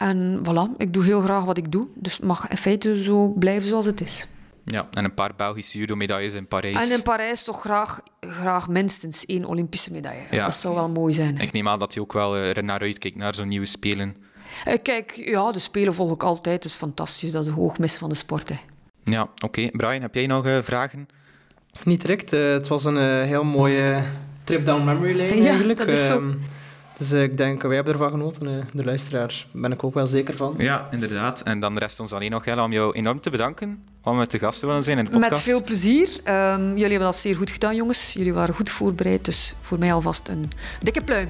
Speaker 3: en voilà, ik doe heel graag wat ik doe. Dus het mag in feite zo blijven zoals het is.
Speaker 1: Ja, en een paar Belgische judo-medailles in Parijs.
Speaker 3: En in Parijs toch graag, graag minstens één Olympische medaille.
Speaker 1: Ja.
Speaker 3: Dat zou wel mooi zijn.
Speaker 1: Ik neem aan dat je ook wel eh, er naar uitkijkt, naar zo'n nieuwe Spelen.
Speaker 3: Eh, Kijk, ja, de Spelen volg ik altijd. Het is fantastisch. Dat is de hoogmis van de sport. Hè.
Speaker 1: Ja, oké. Brian, heb jij nog eh, vragen?
Speaker 2: Niet direct. het was een heel mooie trip down memory lane
Speaker 3: Ja,
Speaker 2: eigenlijk.
Speaker 3: dat is zo.
Speaker 2: Ehm, dus eh, ik denk, wij hebben ervan genoten. eh, de luisteraar ben ik ook wel zeker van.
Speaker 1: Ja, inderdaad. En dan rest ons alleen nog Jelle, om jou enorm te bedanken om met te gast te willen zijn in de podcast.
Speaker 3: Met veel plezier. Ehm, jullie hebben dat zeer goed gedaan, jongens. Jullie waren goed voorbereid. Dus voor mij alvast een dikke pluim.